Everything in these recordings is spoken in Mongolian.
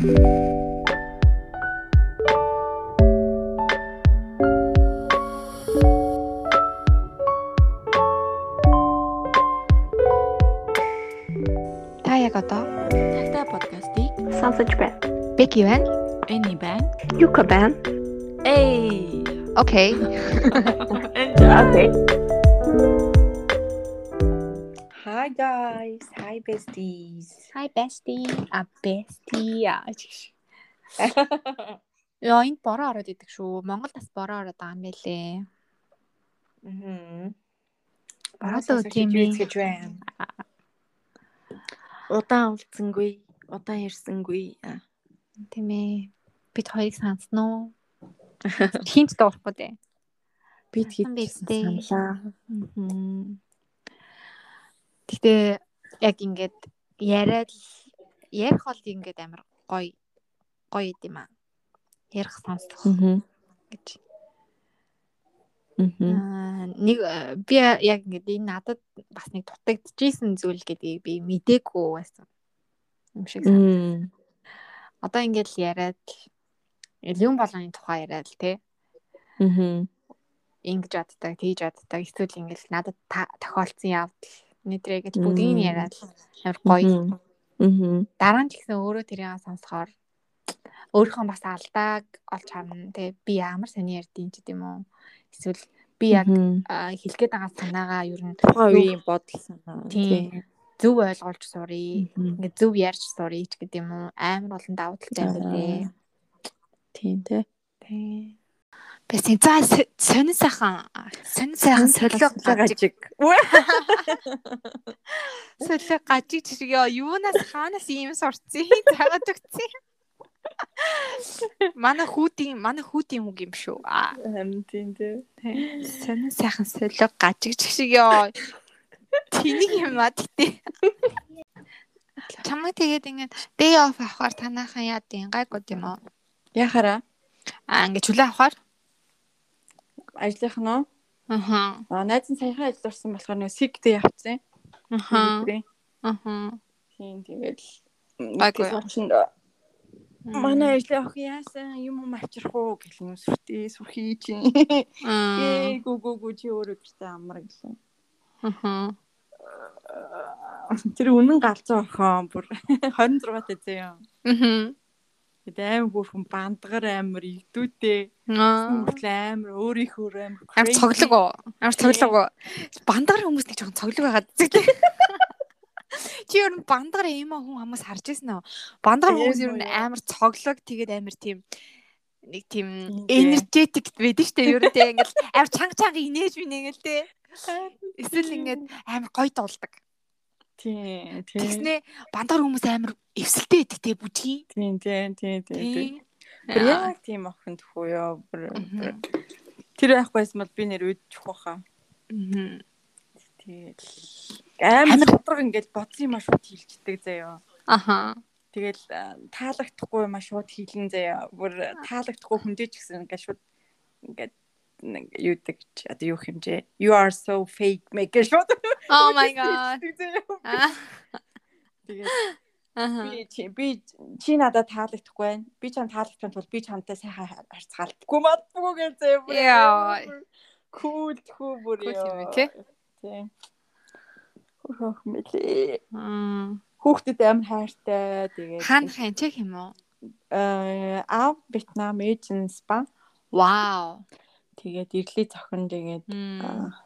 Та яг одоо Тагтаа подкастыг Сонсож байна. Беки байна. Эни байна. Юка байна. Эй. Окей. Окей. Hi guys, hi besties. Bestie. А bestie. Яа энд бороо ороод идэг шүү. Монголд бас бороо ороод байгаа юм байлээ. Мм. Бороо тийм ээ. гэж байна. Удаан уулзсангүй, удаан ярьсангүй. Тийм ээ. Бид хоёрыг санснаа. Хинт дуурахгүй дээ. Бид бистэй. саналаа. Гэтэ яг ингээд яриад ярих бол ингээд амар гоё гоё юм аа. Ярих сонсох Мм. гэж. Аа, нэг э, би яг ингээд энэ надад бас нэг дутагдчихсэн зүйл гэдгийг би мдээгүй байсан юм шиг санагдав. Одоо ингээд л яриад юм болгоны тухай яриад л тий Мм. ингэж боддог, тэгж боддог. Эсвэл ингээд надад тохиолдсон явдал нэтрээ гэж бүгдийг нь яриад амар гоё. Мм. Дараа нь ч гэсэн өөрөө тэрийг сонсохоор өөрийнхөө бас алдааг олж харна тий би ямар сони ярьдیں۔ ч гэдэм үү. Эсвэл би яг аа, хэлгээд байгаа санаагаа ер нь үеийн бодол санаа. тийм зөв ойлгуулж сурыг. Ингээд зөв ярьж сурыг ч гэдэм үү. Амар олон давуу талтай билээ. Тийм тий. Тийм байсан. За сонин сайхан сонин сайхан солио гажиг. Солио гажиг чирэг ёо юунаас хаанаас ийм сурцیں۔ Загаад өгцیں۔ Манай хүүтийн манай хүүтийн үг юм шүү. Харин тийм тийм. Сонин сайхан солио гажиг чиг ёо. Тэнийг юм аа гэтээ. Чамайг тэгээд ингээд day off авахаар танаахан яа дий гайгууд юм уу? Яхара. Аа ингээд чөлөө авахаар. Аа уу? Аха. Аа найз нь саяхан ажил орсон болохоор нэг сигдээ явцсан. Аха. Аха. Тийм тэгэл. Гайгүй. Манай ажлын охин яасан юм юм авчрах уу гэх юм сүртээ сүрхий чи. Гээ гү гү гү чи өөрөө гэртээ амар гэлээ. Аха. Тэр үнэн галзуу охин бүр 26 таа зөө. Мгм. Тэгээд аим бүрхэн бандгар амар игдүүтэй. Аа. Мөртлөө амар өөрийнхөө амар. Амар цоглог уу? Амар цоглог уу? Бандгаар хүмүүс нэг жоохон цоглог байгаад зүг. Чи ер нь бандгаар эмо хүн хүмүүс харж ирсэн үү? Бандгаар хүмүүс ер нь амар цоглог тэгээд амар тийм нэг тийм дээ. энержетик байдаг штэ ер нь тийм ингээл амар чанга чанга инээж бинэ ингээл те. Эсвэл ингээд амар гоё дуулдаг. Тийм, тийм. Тэгснээ бандар хүмүүс амар эвсэлтэй байдаг те бүжгийн. Тийм, тийм, тийм, тийм. Бүр яг тийм охин тхүү ёо. Тэр байх байсан бол би нэр үдчих واخа. Аа. Тэгэл амар шудраг ингээд бодсон юм аа шууд хилждэг заяа. Аха. Тэгэл таалагдахгүй юм аа шууд хилэн заяа. Бүр таалагдахгүй хүндэж гисэн ингээд шууд ингээд юудаг ч одоо юу хэмжээ. You are so fake make шууд. Oh my god. Тэгээд би чи би чи надад таалагдахгүй байна. Би чам таалагдсан тул би чамтай сайхан харьцаалдаггүй мадгүй гэж бүр. Яа. Cool тхүү бүр тий? Тийм. Хөх мэлээ. Хүүхдэд амар хайртай. Тэгээд Хаан хаан чих юм уу? аа Вьетнам эйженс ба Вау. Тэгээд ирлий зохин тэгээд аа,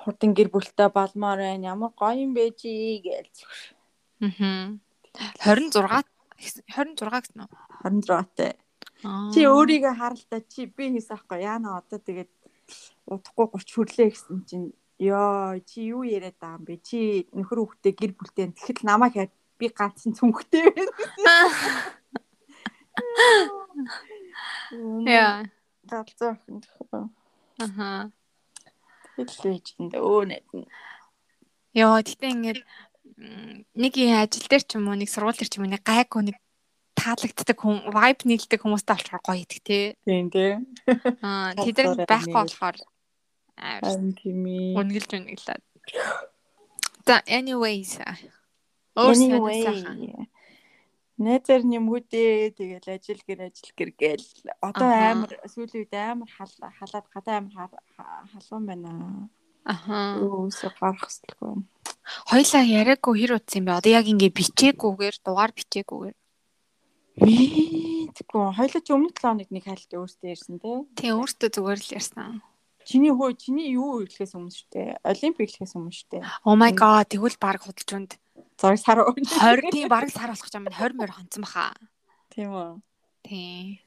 хурдан гэр бүлтэй балмаар байна. Ямар гоё юм бэ чи гэж Мгм. 26 26 гэсэн үү? 26-тай. Аа. Чи өөрийгөө харалтаа чи би хийсэн аахгүй яана одоо тэгээд удахгүй 30 хүрлээ гэсэн чинь ёо чи юу яриад байгаа юм бэ? Чи нөхөр хүүхдээ гэр бүлтэй тэгэхэд намайг хаад би ганцхан цүнхтэй байна. Яа. Галзуу охин тохоо. Аха. Тэгэл ээжэнд өө нэдэн. Йоо, тэгтээ ингээд м, нэг юм ажил дээр ч юм уу, нэг сургууль дээр ч юм уу, нэг гайгүй нэг таалагддаг хүн, vibe нийлдэг хүмүүстэй олчоор гоё идэх тий. Тийм тийм. Аа, Галзуу тэд нар дээр байхгүй болохоор аа, тийм ээ. үнгэлж үнгэлээд. За, anyways. Өөр Найзаар нэмгүүдээ тэгэл ажил гэр ажил гэр гээл одоо амар сүүлийн үед амар хал- халаад гадаа амар халуун байна. Аха. Өөсө гарах хэвгүй. Хоёлаа яриаггүй хэр утсан юм бэ? Одоо яг ингээ бичээгүйгээр дугаар бичээгүйгээр. Мэдгүй. Хоёлаа ч өмнө 7 хоног нэг хайлт өөртөө ирсэн те. Тий өөртөө зүгээр л ярьсан. Чиний хөө чиний юу ирлэхээс өмнө шүү дээ. Олимп ирлэхээс өмнө шүү дээ. Oh my god тэгвэл баг худалж үнд. Зураг сар өмнө. 20 тийм бараг сар болох юм байна. 20 морь хонцсон баха. Тийм үү. Тий.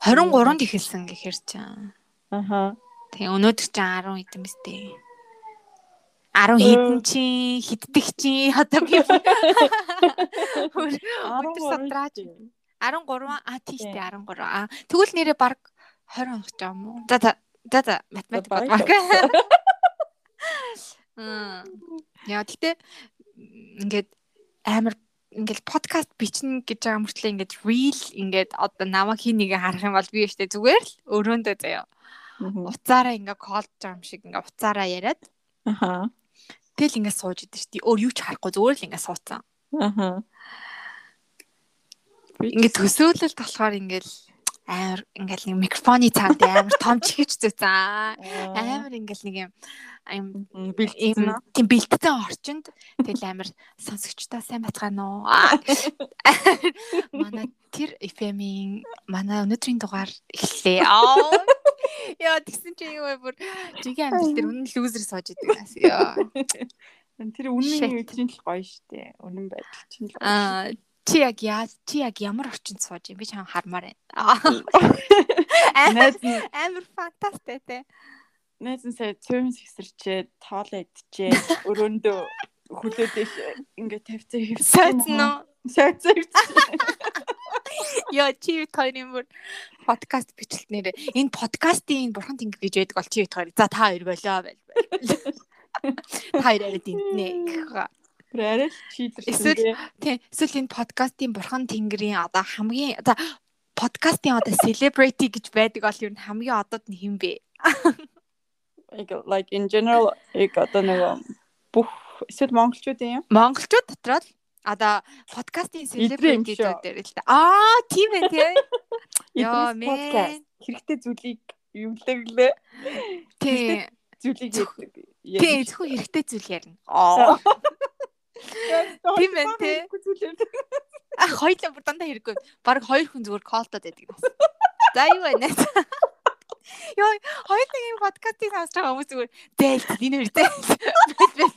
23-нд ихэлсэн гэхэр чинь. Аха. Тий өнөөдөр чинь 10 хэдэн биз дээ. 10 хэдэн чи хиддэг чи одоо би Өдөр садраач. 13 а тийштэй 13 а тэгвэл нэрээ баг 20 онох ч юм уу за за за за математик баг яа гэтээ ингээд амар ингээд подкаст бичнэ гэж байгаа мөртлөө ингээд real ингээд одоо намайг хин нэгэ харах юм бол би өштэй зүгээр л өрөөндөө заяа. Уцаараа ингээд колж байгаа юм шиг ингээд уцаараа яриад. Аха. тэгэл ингээд сууж идэв дээ өөр юу ч харахгүй зүгээр л ингээд суудсан Аха. ингээд төсөөлөлт болохоор ингээд амар ингээд нэг микрофоны цаанд амар том чихэж зүйцэн амар ингээд нэг юм юм бэлтгэсэн ийм тийм бэлтгэсэн орчинд тэгэл амар сонсогчдоо сайн бацгаана уу? Манай тэр FM-ийн манай өнөөдрийн дугаар эхэллээ яа тэгсэн чи юу вэ бүр? Жигийн амьдрал дээр үнэн лүүзер сууж идэг яа. Тэр үнэн юу чинь л гоё штэ. Үнэн байдал чинь л гоё. аа чи яг яа чи яг ямар орчинд сууж юм би чам хармаар байна нь амар фантастай те нь сая цөөн сэгсэрчээ, тоолоо идчихээ, өрөөндөө хүлээдэх ингээ тавьцаа хэвчээ. сайцно Сайцаа хэвчээ. Яа чи хоёрын бүр подкаст бичлэлт нэрээ энэ подкастын бурхан тэнгэр гэж байдаг бол чи хоёр. За та хоёр болоо байл. байл. Та хоёр арай дэмтнэ гэх. Тэр арай л чийлэрсэн. Эсвэл- Тий. Эсвэл энэ подкастын бурхан тэнгэрийн одоо хамгийн за подкастын одоо celebrity гэж байдаг бол юу н хамгийн одод нь хэн бэ? like in general яг одоо нэг бүх эсвэл монголчуудын юм. Монголчууд дотроо л одоо подкастын celebrity дээр л та. Аа тийм ээ тий. Яа мэн. Хэрэгтэй зүйлийг юмлэглээ. Тий. Зүйлийг ярьдаг. Тий зөвхөн хэрэгтэй зүйл ярина. Аа. Тийм байна, те. А хоёлаа бүр дандаа хэрэггүй. Бараг хоёр хүн зүгээр колтод байдаг. За юу байна? Йоо, хоёулаа ийм подкастыг сонсож байгаа хүмүүс зүгээр зээл энэ хоёр зээл.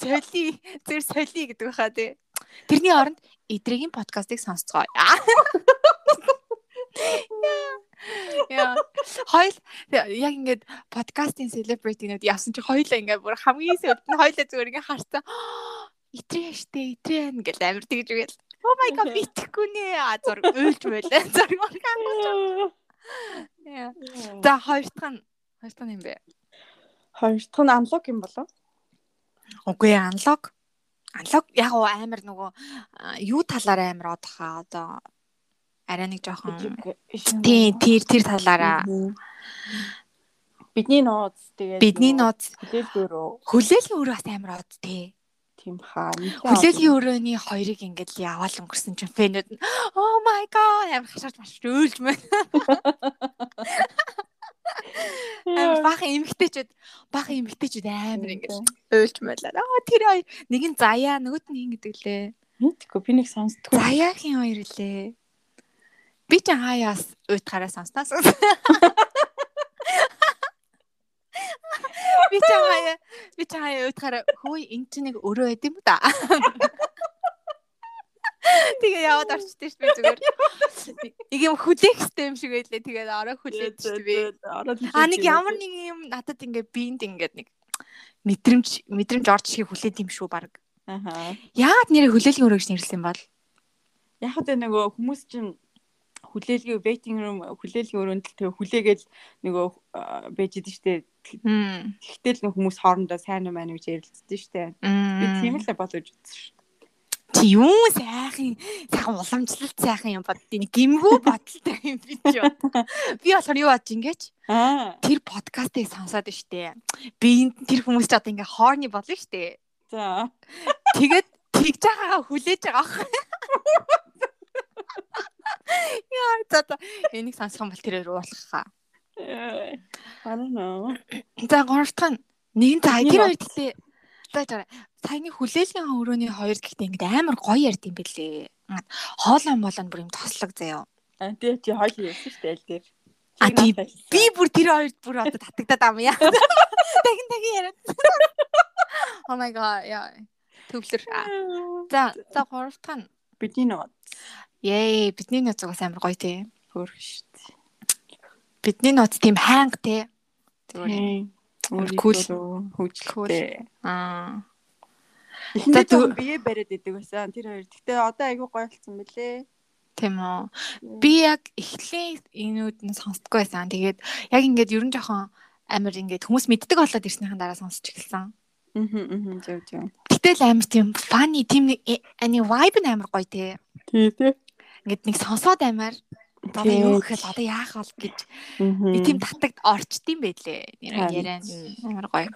Соли, зэрэг соли гэдэг баха тий. Тэрний оронд эдрэгийн подкастыг сонсцгоо. Яа. Хоёул яг ингээд подкастын celebrity-нууд явсан чи хоёулаа ингээд бүр хамгийн сүүлд нь хоёулаа зүгээр ингээд харсан. Итрээ штэ, итрээ ингээд амир тэгж үгээл. Oh my god битгэхгүй нэ. А зург уйлж байлаа. Зург маргаан. Яа. За хоёр дахь нь хоёр дахь нь юм бэ? Хоёр дахь нь анлог юм болов? Үгүй аналог. Аналог яг амар нөгөө юу талаараа амар одохаа одоо арай нэг жоохон тий тэр тэр талаараа Бидний нууц тэгээд бидний нууц хүлээлгөөрөө хүлээлийн өрөө бас амар од тий. тийм хаа. Хүлээлийн өрөөний хоёрыг ингээд яваал өнгөрсөн чинь фэнүүд нь oh my god амар хашаарч маш өөлж мэн. Амар баахан эмгтээчүүд баахан эмгтээчүүд амар ингээд өөлж мэлээ. Аа тэр хоёр нэг нь заяа нөгөөт нь хин гэдэг лээ. мэдгүй би нэг сонсдгүй. Заяагийн хоёр лээ. Би ч хаяас уйтгараа сонснаас. Би ч хаяа би ч хаяа уйтгараа хөөе энэ чинь нэг өрөө байд юм да. Тэгээ яваад орчтой шүү би зүгээр. Нэг юм хүлээхтэй юм шиг байлээ. Тэгээд ороо хүлээж шүү би. А нэг ямар нэг юм надад ингээ биэнд ингээд нэг мэдрэмж мэдрэмж орж шиг хүлээд юм шүү баг. Аха. Яагаад нэрээ хүлээлийн өрөө гэж нэрлсэн бол? Яг л нөгөө хүмүүс чинь хүлээлгийн waiting room хүлээлгийн өрөөнд л тэгээ хүлээгээл нөгөө идэв штэ. Тэгтэл нөгөө хүмүүс хоорондоо сайн уу маань гэж ярилцдаг штэ. Би тийм л бодож үзсэн ш. Чи юу сайхан сайхан уламжлалт сайхан юм бод. Эний гимгүү бодолтой юм би ч юу. Би болохоор юу бодож ингэж Аа. тэр подкастыг сонсоод штэ. Би тэр хүмүүс ч одоо ингээ хоорны болно штэ. За. Тэгээд тэгж байгаагаа хүлээж байгаа ах. За за энийг сонсох юм бол тэрээр уулах хаа. I don't know. За нь нэгэн за тэр хоёр гэхдээ за за саяны хүлээлгийн өрөөний хоёр гэхдээ ингээд амар гоё ярд юм бэлээ. Хоолон болон бүр юм тослог заяа. А тий чи хойл ярьсан шүү дээ аль дээр. А, тий. Би бүр тэр хоёрт бүр одоо татагдаад ам яа. Дахин дахин яриад. Oh my god яа. Төвлөр. За за нь бидний нот Yay, бидний нууц угаас амар гоё тий. хөөх шүү дээ. Бидний нууц тийм хайнг тий. Зүгээр. Cool. Хөөжлөлтэй. Аа. Дүү- бие бариад идэг байсан. Тэр хоёр. Гэтэ одоо айгүй гоё болсон мөлий. Тийм үү. Би яг эхлээд энүүд нь сонсдгоо байсан. Тэгээд яг ингээд ерөн жоохон амар ингээд хүмүүс мэддэг болоод ирснийхэн дараа сонсч эхэлсэн. Мм мм зөв зөв. Гэтэл амар тийм funny тийм нэг ани vibe нь амар гоё тий. Тий, тий. Ингээд нэг сонсоод амар одоо юу гэхэл одоо яах бол гэж нэг тийм татагд орчдсон байлээ. Яриа амар гоё.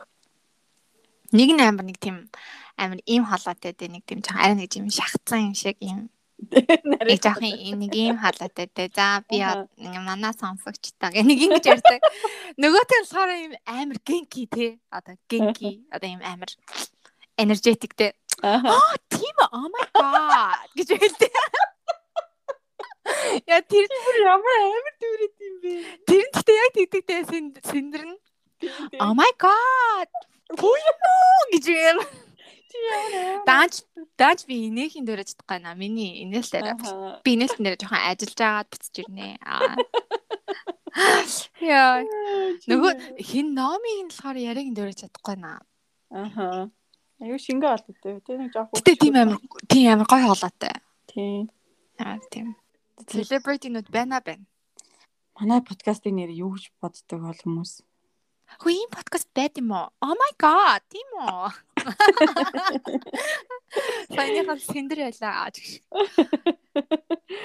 Нэг нь амар нэг тийм амар ийм халаатай дээ нэг тийм жоохон арай нэг тийм шахацсан юм шиг юм Нэг жоохон нэг ийм халаатай дээ. За би манаа сонсогчтаа гэх нэг ингэж ярьдаг. Нөгөөтэй болохоор ийм амар генки те. Одоо генки одоо ийм амар энержетик те. Аа. Тийм oh my god гэж хэлдэг. Яа тэр Ямар амар дүүрээд юм бэ? тэр нь гэхдээ яг тэгдэгтэй сэндэрнэ. Oh my god. гэж юм. Дааж дааж би инээхийн дөрөж чадахгүй наа. Миний инээлтээр. Аха. би инээлтэн дээр жоохон ажиллаж байгаад буцаж ирнэ. Яа. Нөгөө хин номыг нь болохоор яриаг нь дөрөж чадахгүй наа. Аха. Аюу шингээ олдтой. Тэ нэг жоох. Гэтэ тийм амар тийм амар гой хоолойтой. Тийм. Аа тийм. Celebrity-нууд байна байна. Манай подкастын нэр юу гэж боддог бол хүмүүс? Хөө ийм подкаст байд юм уу? Oh my god, тийм үү? Саяныхаа сэндэр байлаа.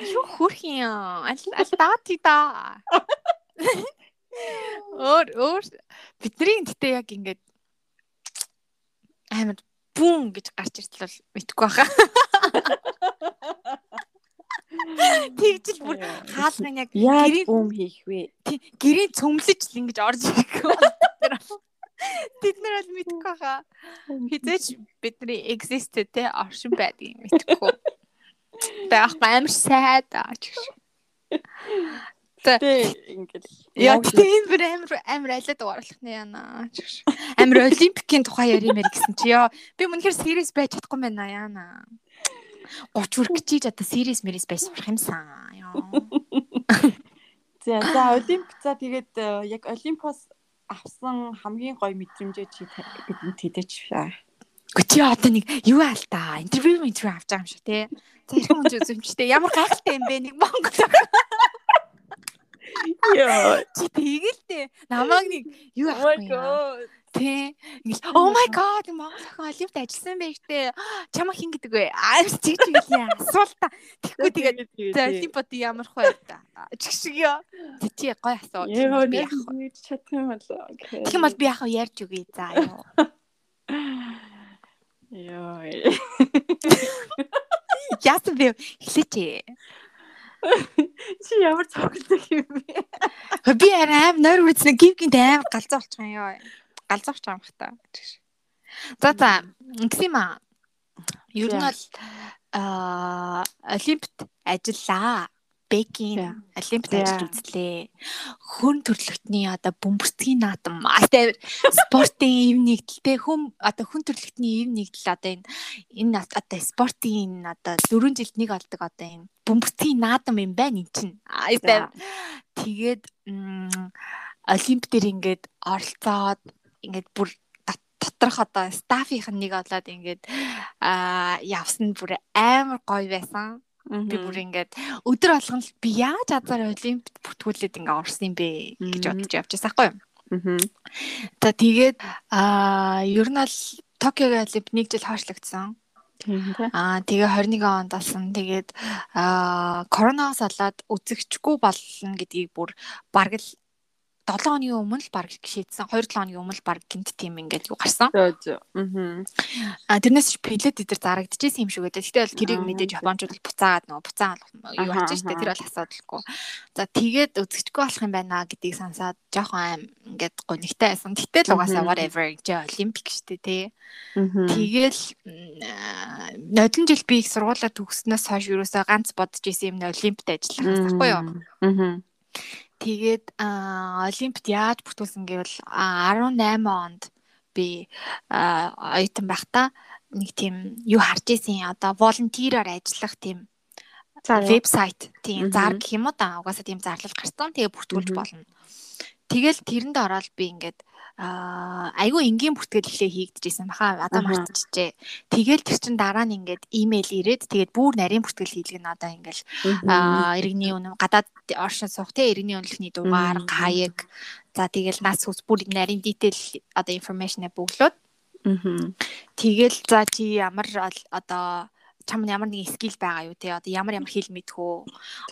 Юу хөрх юм? Аль даати да. Өөр өөр бидний гэтээ яг ингээд амар бүүн гэж гарч иртэл бол мэдхгүй баха. Тэгжил бүр хаалган яг Яг гэрийн бүүм хийх вэ? гэрийн цөмлөж л ингэж орж ирэхгүй. Бид нар бол мэдхгүй баха. Хизээч бидний exist те оршин байдгийг мэдхгүй. Тэгэх амар сайд аач. Тэ ингээл. Яа тийм бүр амар амар алиад оруулах нь яана. Амар олимпикийн тухай яримээр гэсэн чи ёо. Би мөнхөр serious байж чадахгүй байна яана. 30 хүрэх гэж одоо serious мэрэс байж сурах юмсан. За за олимп за тэгээд э, яг олимпос авсан хамгийн гоё мэдрэмжээ чи бидэнд хэлээч. Чи одоо нэг юу аал та интервью интервью авч байгаа юм шиг те. За хэрхэн унж үзэмчтэй ямар гайхалтай юм бэ нэг Монгол. Яа. Чи тэгэл те. Намайг нэг юу Oh авахгүй Тэ. Ингээл oh my god Монгол охин олимпиад ажилласан байх те. Чамаа хин гэдэг вэ? Аа чиг чиг яа. Асуулта. Тэгхгүй тэгээд за олимпиад ямар хөө та. Чиг шиг ёо. Чи гой асуу. Яа Би яах вэ? чадах юм бол. Тэгэх юм бол би яах вэ? Ярьж үгүй за ёо. Яа. Яасан бэ? Эхлэч. Чи ямар цогцолтой юм бэ? Би арай аим нойр үрдсэн гів гинт аим галзуу болчих юм ёо галзавч байгаа юм бах та. За за ингэсима. Ер нь бол аа Олимпиад ажиллаа. Бэкин Олимпиад ажиллаж үзлээ. Хүн төрөлхтний одоо бөмбөрцгийн наадам алтай спортын ив нэгдэл те хүн одоо хүн төрөлхтний ив нэгдэл одоо энэ энэ одоо спортын одоо 4 жилд нэг болдог одоо энэ бөмбөрцгийн наадам юм байна эн чинь. Тэгээд Олимп дээр ингээд оролцоод ингээд бүр дот- доторх одоо стафийнх нь нэг болоод ингээд аа явсан бүр амар гоё байсан. Би бүр ингээд өдөр болгон л би яаж азар олимпиад бүртгүүлээд ингээд орсон юм бэ гэж бодож явж байсан байхгүй юу? Мгм. За тэгээд аа ер нь бол Токиогийн олимп нэг жил хойшлогдсон. Аа тэгээ 21 онд болсон. Тэгээд аа коронавигоос болоод үзэгчгүй болно гэдгийг бүр бараг л 7 хоногийн өмнө л баг шийдсэн 2 7 хоногийн өмнө л баг гинт тим ингээд юу гарсан. Аа. Тэрнээс ч пилет эдэр зарагдчихсэн юм шиг байдаг. Гэтэл тэрийг мэдээж японочууд л буцаагаад нөгөө буцаан юу ачиж штэ тэр бол асуудалгүй. За тэгээд үзэгчгүй болох юм байна гэдгийг сонсоод жоохон аим ингээд гонигтай байсан. Гэтэл угаасаа whatever гэж олимпик штэ тий. Тэгэл нодлон жил би их сургуулаа төгснөөс хойш юусаа ганц бодож исэн юм нь олимпиад ажиллах байхгүй юу? Аа. Тэгээд аа, олимпиад яаж бүртгүүлсэн гэвэл аа, 18 онд би оюутан байхдаа нэг тийм юу харж исэн одоо волонтераар ажиллах тийм вебсайт тийм зар гэх юм уу да угаасаа тийм зарлал гарсан. Тэгээ бүртгүүлж болно. Тэгэл тэрэнд ороод би ингээд аа айгүй энгийн бүртгэл ихлэ хийгдэжсэн баха одоо мартчихжээ. Тэгэл тэр чин дараа нь ингээд имэйл ирээд тэгээд бүр нарийн бүртгэл хийлгэн одоо ингээд аа иргэний үнэ гадаад оршин суух те иргэний үнэлэхний дугаар хаяг за тэгэл нас ус бүр нарийн detail одоо information бөглөөд. Тэгэл за чи ямар одоо чам ямар нэгэн скил байгаа юу те одоо ямар ямар хэл мэдхүү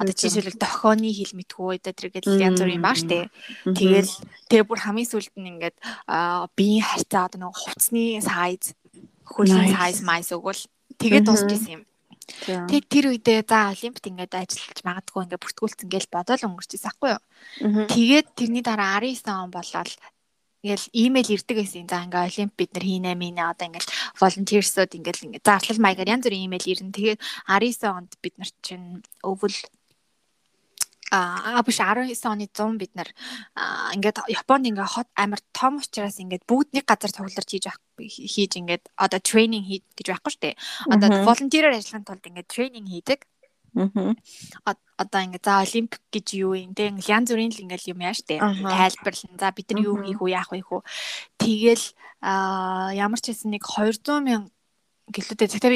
одоо тэг. жишээлбэл дохооны хэл мэдхүү одоо тэргээл янз бүрийн баа штэ тэгэл тэгээ бүр хамгийн сүүлд нь ингээд биеийн харьцаа одоо нэг хувцсны сайз хөлний сайз майс өгвөл тэгээд Мгм. дуусчихсан юм Тэг. Тэр үедээ за олимпиад ингээд ажиллаж магадгүй ингээд бүртгүүлсэн гэж бодоод өнгөрчихсэн байхгүй юу. Тэгээд тэрний дараа 19 он болоод ингээл имэйл ирдэг гэсэн. За ингээ олимп бид нар хийнэ минь одоо ингээл волонтерсууд ингээл ингээ зарлал маягаар янз бүрийн имэйл ирнэ. Тэгээд 19 онд бид нар чинь өвөл а биш 19 оны 100 бид нар аа, ингээд Японд ингээ хот амар том учраас ингээд бүгд нэг газар цугларч хийж авах хийж ингээд одоо тренинг хий гэж байхгүй шүү дээ. Одоо волонтероор ажиллахын тулд ингээд тренинг хийдэг. Одоо ингээ за олимпик гэж юу юм те янз бүрийн л ингээл юм яа штэ Аха. тайлбарлан за бид нар юу хийх үү яах вэ хүү тэгэл ямар ч хэсэн нэг 200 мянга гэлүүдээ тэр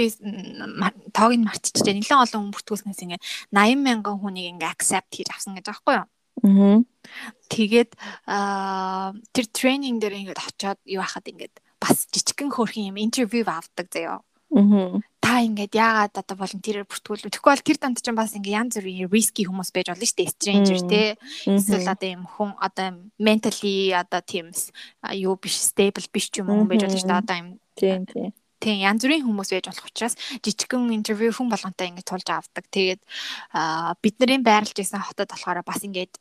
тоог нь мартчихжээ нэлээд олон хүн бүртгүүлснээс ингээ 80 мянган хүнийг ингээ accept хийж авсан гэж байгаа юу Аа. тэгээд аа тэр тренинг дээр ингээд очиод юу хахад ингээд бас жижигхэн хөөрхөн юм интервью авдаг заяа. Та ингээд яагаад одоо волонтерээр бүртгүүлв. Тэгэхгүй бол тэр донд чинь бас ингээд янз бүрийн риски хүмүүс байж болно шүү дээ. Stranger те. Эсвэл одоо юм хүн одоо mentally одоо тийм юу биш stable биш ч юм уу байж болно шүү дээ. Одоо юм Тийм тийм. тийм янз бүрийн хүмүүс байж болох учраас жижигхэн интервью хүн болгонтэй ингээд тулж авдаг. Тэгээд бид нарын байрлаж исэн хотод болохоор бас ингээд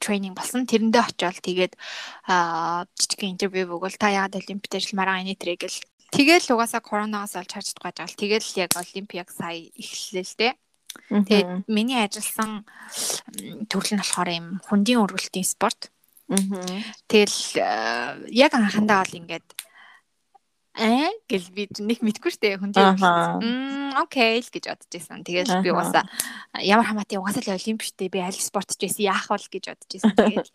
тренинг болсон. Тэрэндээ очиод тэгээд жижигхэн интервью өгвөл та яагаад олимпиад ажилламаар байгаа энэ тэрэг гэл. Тэгэл угаасаа коронавигаас олж харж чадахгүй жаал. Тэгэл яг олимпиаг сая эхэллээ л дээ. Тэгээд миний ажилласан төрөл нь болохоор юм хүндийн өргөлтийн спорт. Тэгэл э, яг анхандаа бол ингээд аа гэл би нэг мэдгүй штэ хүндийн өргөлт. Мм окей л гэж бодож байсан. Тэгэл би угаасаа ямар хамаатай угаасаа л олимп штэ би аль спорт ч байсан яах вэ гэж бодож байсан. Тэгээд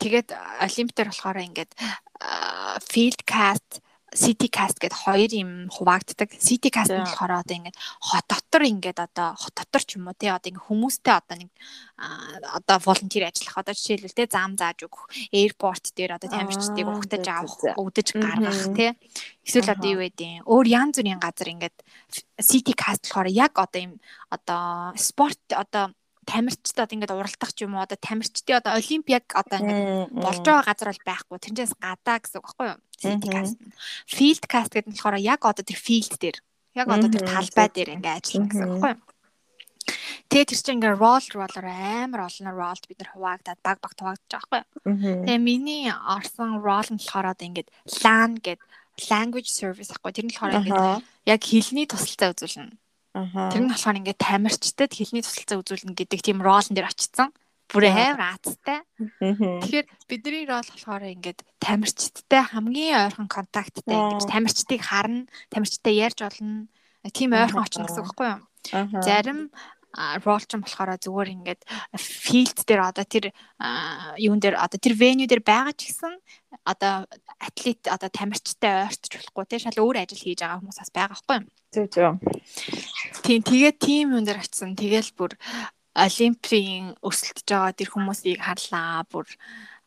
тэгээд олимптер болохоор ингээд а, field cast city cast гэд хоёр юм хуваагддаг. City cast нь болохоор одоо ингээд хот дотор ингээд одоо хот дотор ч юм уу те одоо ингээд хүмүүстэй одоо нэг одоо волонтер ажиллах одоо жишээлбэл те зам зааж өгөх airport дээр одоо тамирчдыг за, авах өгдөж гаргах те. Эсвэл одоо юу гэдэг өөр янз бүрийн газар ингээд city cast болохоор яг одоо юм одоо спорт одоо тамирчдад ингээд уралдах ч юм уу одоо тамирчдын одоо олимпиаг одоо ингээд болж байгаа газар бол байхгүй. Тэрнээс гадаа гэсэн үг байхгүй юу? Cast нь. Field cast гэдэг нь болохоор яг одоо тэр field дээр яг одоо тэр талбай дээр ингээд ажиллана гэсэн үг байхгүй юу? Тэгээ тэр чинь ингээ roll roller амар олон rollд бид нар хуваагдаад баг баг хуваагдаж байгаа байхгүй. Тэгээ миний орсон roll нь болохоор одоо ингээд LAN гэд language service ахгүй. Тэр нь болохоор ингээд яг хэлний тусалцаа үзүүлнэ. Тэр нь болохоор ингээд тамирчдад хэлний тусалцаа үзүүлнэ гэдэг тийм ролн дээр очсон. Бүр амар аацтай. Аа. Тэгэхээр бидний рол болохоор ингээд тамирчдтай хамгийн ойрхон контакттай ингэж Аа. тамирчдыг харна, тамирчтай ярьж олно. Тийм ойрхон очно гэсэн үг байхгүй юу? Зарим рол ч юм болохоор зүгээр ингээд филд дээр одоо тэр юун дээр одоо тэр веню дээр байгаа ч гэсэн одоо атлет одоо тамирчтай ойртож болохгүй те шал өөр ажил хийж байгаа хүмүүс бас байгаа байхгүй юу? Зөв зөв. Тийм тэгээд тийм юм дээр очисон. Тэгэл бүр олимпийн өсөлтөж байгаа тэр хүмүүсийг харлаа. Бүр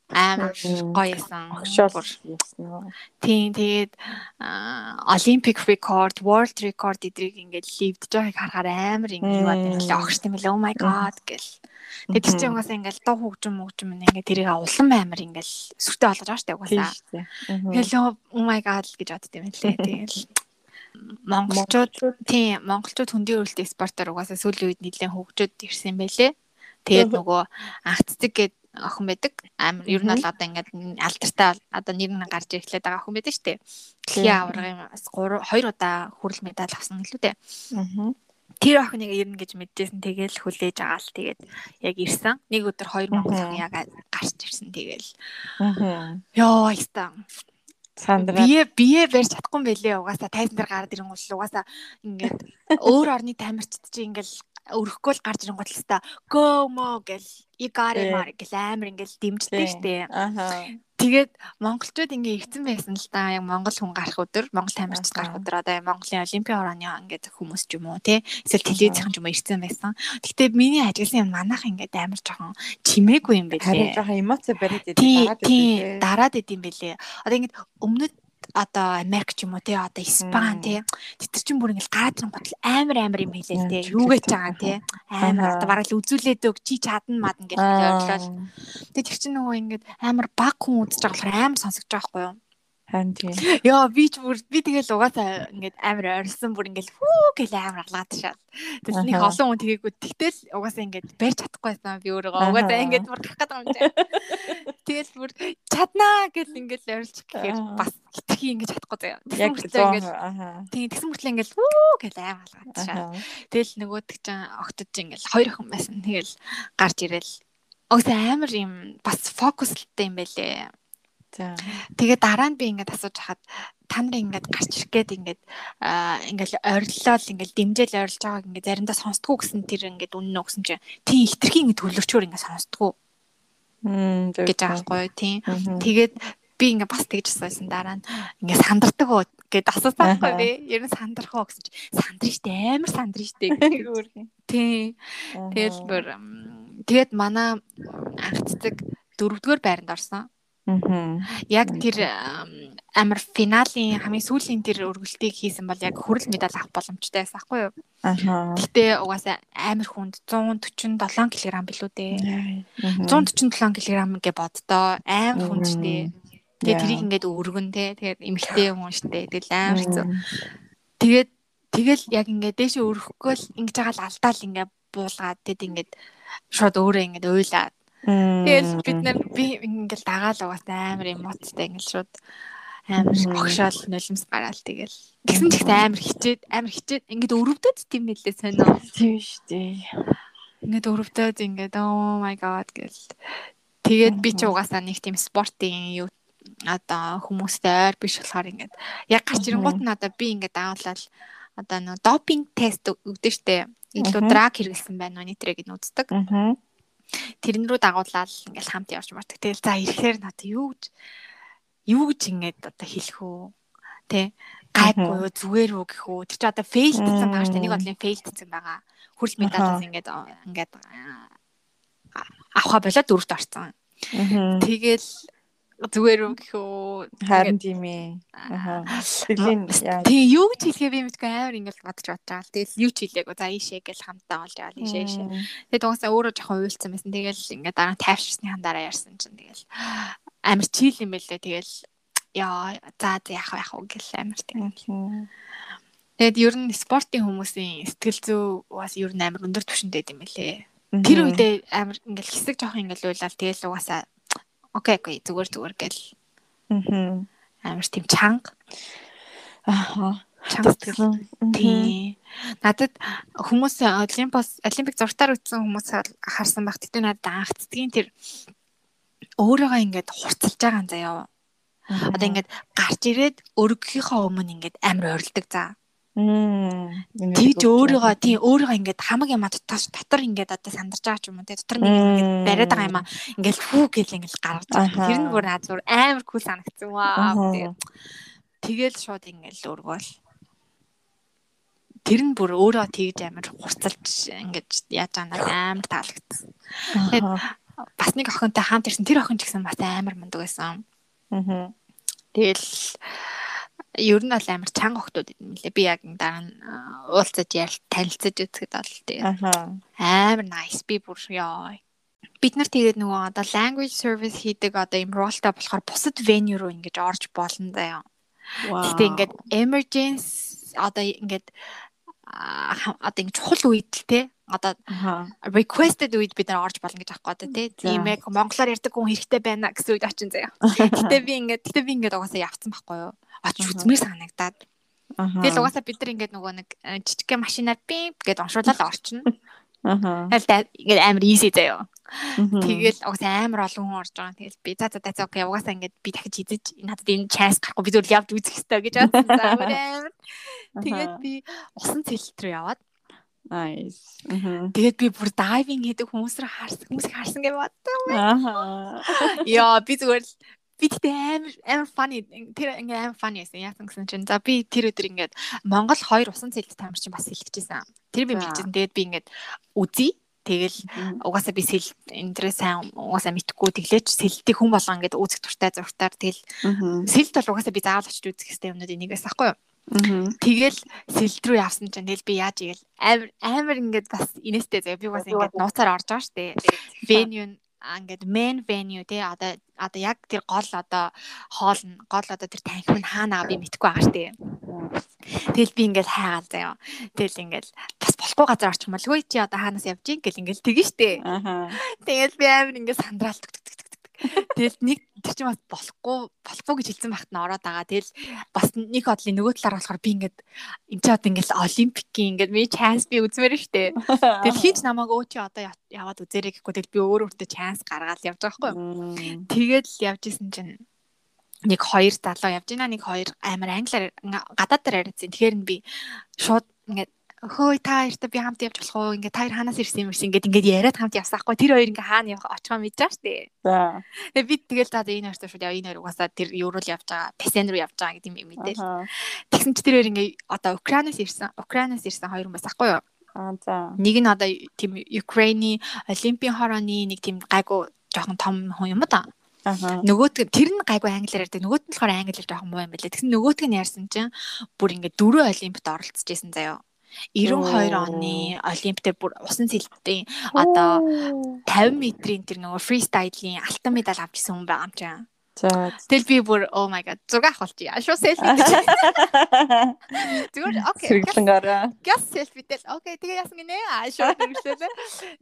амар гоё байсан. Огшоол Бүр яасан уу? Тийм тэгээд Olympic record, world record эдрийг ингээд ливдж байгааг харахаар амар ингээд Мм. байна. Огш тийм ээ. Oh my god гэл. Тэгээд тэр чинь угаасаа ингээд дуу хөгжим мөгжим ингээд тэрийг улам амар ингээд сүртэй болгож байгаа Тийм угаасаа. Мгм. Hello oh my god гэж бодд юм лээ. Тэгэл монголчууд тийм монголчууд хөндийн өрөлтөө спортоор угаасаа сүүлийн үед нэлээд хөгжөөд ирсэн байлээ. Тэгээд нөгөө анхцдаг гээд охин байдаг. Амар ер нь бол одоо ингээд алдартай одоо нэр нь гарч ирэхлээд байгаа охин байдаг шүү дээ. Дэлхийн аваргын 3 2 удаа хүрэл медаль авсан гэлүү дээ. Мгм. Тэр охиныг ирнэ гэж мэдчихсэн. Тэгээл хүлээж агаал тэгээд яг ирсэн. Нэг өдөр хоёр монгол Мгм. охин яг гарч ирсэн. Тэгээл Мгм. ёо яста Сандраа. бие бие барьж чадахгүй байлээ. Угаасаа тайзан дээр гараад ирэн гол угаасаа ингээд өөр орны тамирчид чи ингээл өрөхгүй л гарч ирэн гол та go mo гэл и гари Тий. мар гэл амар ингээл дэмждэг штэ. Аха. Тэгээд монголчууд ингээ ирсэн байсан л да. Яг монгол хүн гарах өдөр, монгол тамирчид гарах өдөр одоо Монголын олимпийн орооны ингээд хүмүүс ч юм уу тий. Эсвэл телевизийн ч юм уу ирсэн байсан. Гэхдээ миний ажигласан юм манайх ингээд амар жоохон чимээгүй юм Харин байлээ. жоохон эмоц бариад идэв Тий, дараад тий, идэв. дараад идэм бэлээ. Одоо ингэж өмнөд одоо Америк ч юм уу тий одоо Испани тий тэр чинь бүр ингээл гараад ирэн гутал амар амар юм хэлээ л тий Яаж юу гэж хэлдэг байгаа тий амар одоо бараг л үзүүлээд өг чи чадна мад ингээл ойлголоо. Тэгээ тэр чинь нөгөө ингээд амар баг хүн үзэж байгаа болохоор амар сонсогдож байгаа байхгүй юу Харин тийм. Яа би ч бүр би тэгэл угаасаа ингээд амар орилсон бүр ингээд хүү гэл амар алгаад шал. Тэгэл нэг олон хүн тэгээгүй тэгтэл угаасаа ингээд барьж чадахгүй байсан би Аха. угаасаа ингээд бүр гэх гэдэг юм чинь. Тэгэл бүр чаднаа гэл ингээд орилж гэхээр бас хитрхи ингээд чадахгүй заяа. Яг ингээд тийм тэгсэн мөртлөө ингээд хүү гэл амар алгаад шал. Тэгэл нөгөөдөг чинь огтод чинь ингээд хоёр охин байсан. Тэгэл гарч ирэл Угсаа амар юм бас фокустай юм байлээ. Тэгээ дараа нь би ингээд асууж хахад та нарын ингээд гарч ирэх гээд ингээд аа ингээд ориллол ингээд дэмжээл орилж байгааг ингээд заримдаа сонсдгоо гэсэн тэр ингээд үнэн өгсөн чинь тийм хитрхийн ингээд төлөвчөөр ингээд сонсдгоо Мм. гэж юу тийм. Тэгээд би ингээд бас тэгж асуусан дараа нь ингээд сандардаг уу гэд асуусан байхгүй би. Ер нь сандрах уу гэсэн чинь сандрна штэ амар сандрна штэ. Тийм. Тэгэл бүр тэгээд манай анхцдаг дөрөвдүгээр байранд орсон. Яг тэр ам, амар финалийн хамгийн сүүлийн тэр өргөлтийг хийсэн бол яг хүрэл медаль авах боломжтой байсан байхгүй юу? Аха. Гэтэ угаасаа амар хүнд 147 кг билүү дээ. Мгм. 147 кг гэ боддоо амар хүнд штэ. Тэгээ Яа. тэрийг ингээд өргөн те. Тэгээд эмхтэй хүн штэ. Тэгэл амар хэцүү. Тэгээд тэгэл яг ингээд дээшээ өрөхгүй л ингэж байгаа л алдаал ингээд буулгаад тэгэд ингээд шууд өөрөө ингээд уйлаад. Тэгэл бид нар би ингээл дагаал угаасаа амар эмоцтой ингээл шууд амар огшоол нулимс гараал тэгэл. Тэгсэн ч ихтэй амар хичээд амар хичээд ингээд өрөвдөд тийм мэлээ сонио. тийм штэ. Ингээд өрөвдөд ингээд oh my god гэл. Тэгээд би ч угаасаа нэг тийм спортын юу одоо хүмүүстэй ойр биш болохоор ингээд яг гарч ирэнгуут нь одоо би ингээд даавлал одоо нөө допинг тест өгдөө штэ. Илүү драг хэрэглэсэн байна уу нэтрэг нь үздэг. Мгм. Тэрэн рүү дагуулаад ингээл хамт явж мардаг. Тэгэл за ирэхээр надад юу гэж юу гэж ингээд одоо хэлэх үү? Тэ гайгүй юу зүгээр үү гэх үү? Тэр чи одоо фейл гэсэн байгаа шүү дээ. Нэг бодлын фейл гэсэн байгаа. Хүрл медалаас ингээд ингээд а- авах болоод дөрөвт орсон. Тэгэл зүгээр үү гэх үү? Харин тийм ээ. Аха. Тэлийн яа. Тэгээ юу гэж хэлэхээ би мэдгүй амар ингээд бодож бодож байгаа. Тэгэл юу ч хэлээгүй. За ийшээ гэл хамтаа олж явал ийшээ ийшээ. Тэгээд угаасаа өөрөө жоохон уйлцсан байсан. Тэгэл ингээд дараа тайвширсны хандараа ярьсан чинь тэгэл амар чийл юм байлээ. Тэгэл яа за за яах яах вэ гэл амар. Мгм. Тэгэд ер нь спортын хүмүүсийн сэтгэл зүй бас ер нь амар өндөр түвшинтэй юм байлээ. Тэр үедээ амар ингээд хэсэг жоохон ингээд уйлал тэгэл угаасаа окей окей зүгээр зүгээр гэл Мгм. амар тийм чанга Аха. чанга сэтгэл Мгм. Тийм. Надад хүмүүс Олимпос Олимпик зургатаар үтсэн хүмүүс харсан баг. Тэгтээ надад анхцдгийн тэр өөрийгөө ингээд хурцлж байгаа юм заяа. Одоо ингээд гарч ирээд өргөхийнхөө өмнө ингээд амар ойрлдог за. Мм. Тэгж өөрийгөө тийм өөрийгөө ингээд хамаг юм дотор дотор ингээд одоо сандарч байгаа ч юм уу тий дотор нэг юм ингээд бариад байгаа юм а ингээд фүү гэл ингээд гаргаж байгаа. Тэр нь бүр наад зур амар кул санагдсан ваа. Тэгээд тэгэл шууд ингээд л өргөөл. Тэр нь бүр өөрөө тэгж амар хурцалж ингээд яаж байгаа амар таалагдсан. Аха. бас нэг охинтой хамт ирсэн. Тэр охин ч гэсэн бас амар мундаг байсан. Аа. Тэгэл ер нь бол амар чанга охтууд юм лээ. Би яг дараа нь уулзаж ярил танилцаж үзэхэд бол Аа. амар nice би бүр ёо. Бид нар тэгээд нөгөө одоо language service хийдэг одоо юм ролтой болохоор бусад venue руу ингэж орж болно заяа. Гэтэ ингээд emergency одоо ингээд одоо ингэ чухал үед л те одоо requested үед бид нар орж болно гэж аахгүй одоо. Тийм яг монголоор ярьдаг хүн хэрэгтэй байна гэсэн үед очин заяа. Гэтэ би ингээд гэтэ би ингээд угаасаа явцсан байхгүй юу? Очиж үзмээр санагдаад. Аа. Тэгэл угаасаа бид нар ингээд нөгөө нэг э, жижигхэн машинаар пип гэд оншуулаад орчихно. Аа. Ингээд амар easy заяа. Тэгэл угаасаа амар олон хүн орж байгаа. Тэгэл би за за за окей угаасаа ингээд би дахиж хизэж надад энэ chance гарахгүй би зөв явж үзэх хэрэгтэй гэж бодсон. За амар. Тэгээд би усан цэлт рүү яваад nice. Тэгээд би бүр дайвинг хийдэг хүмүүс рүү харсан хүмүүсийг харсан гэж бодсон. Яа би зүгээр л би тэгтээ амар амар funny тэр ингээ амар funny байсан. Яасан гэсэн чинь за би тэр өдөр ингээд Монгол хоёр усан цэлд тамир чинь бас хэлчихсэн. Тэр би мэдчихсэн. Тэгээд би ингээд үзье. Тэгэл угаасаа би сэл энэ дээрээ сайн угаасаа мэдхгүй тэглээч сэлтийг хүн болгоо ингээд үүсэх туртай зургатаар тэгэл Аа. сэлт бол угаасаа би заавал очиж үзэх хэрэгтэй юмнууд энийгээс ахгүй юу. Аа. Тэгэл сэлт рүү явсан чинь тэгэл би яаж игээл амар амар ингээд бас инээстэй заяа би угаасаа ингээд нууцаар орж байгаа штэ. venue ингээд main venue тий одоо одоо яг тэр гол одоо хоол нь гол одоо тэр танхим нь хаана байгаа би мэдэхгүй байгаа штэ. Тэгэл би ингээд хайгаал заяа. Тэгэл ингээд бас болохгүй газар орчих юм бол хөөе чи одоо хаанаас явж ийн гэл ингээд тэгэн штэ. Аа. Тэгэл би амар ингээд сандраал Тэгэл нэг тэр чинь бас болохгүй болохгүй гэж хэлсэн байхад нь ороод байгаа. Тэгэл бас нэг хотлын нөгөө талаар болохоор би ингээд энэ ч одоо ингээд олимпикийн ингээд ми chance би үзмээр штэ. Тэгэл хинч намайг өө чи одоо яв- яваад үзээрэй гэхгүй тэгэл би өөр өөртөө chance гаргаад явж байгаа байхгүй юу. Тэгээд л явж исэн чинь нэг хоёр залуу явж байна нэг хоёр амар англиар гадаадаар яриадсан. Тэгэхээр нь би шууд ингээд хөөе та хоёртай би хамт явж болох уу? Ингээд та хоёр хаанаас ирсэн юм ирсэн ингээд ингээд яриад хамт явсан хгүй. Тэр хоёр ингээд хаана явах очихоо мэдэж байгаа шүү дээ. За. Тэгээ би тэгэл за энэ хоёртой шууд яв энэ хоёр угаасаа тэр еврол явж байгаа, песен руу явж байгаа гэдэг юм мэдээл. Тэгсэн чи тэр хоёр ингээд одоо Украинаас ирсэн, Украинаас ирсэн хоёр хүн бас ахгүй юу? Аа за. Нэг нь одоо тийм Украины Олимпийн хорооны нэг тийм гайгүй жоохон том хүн юм да. Нөгөөт тэр нь гайгүй англиар ярьдаг нөгөөт нь болохоор англиар жоохон муу юм байлаа. Тэгсэн нөгөөт нь ярьсан чинь бүр ингээд дөрөв олимпиад оролцож байсан заяа. 92 Оо. оны олимп дээр бүр усан цэлтийн одоо 50 метрийн тэр нөгөө фристайлын алтан медаль авч ирсэн хүн байгаа юм чинь. За. Тэгэл би бүр oh my god зураг авахулчих. Ашуу селфи. Зүгээр окей. Сэргэлэнгараа. Газ селфи тэл. Окей, тэгээ яасан гинэ? Аа шууд хэрэглээ.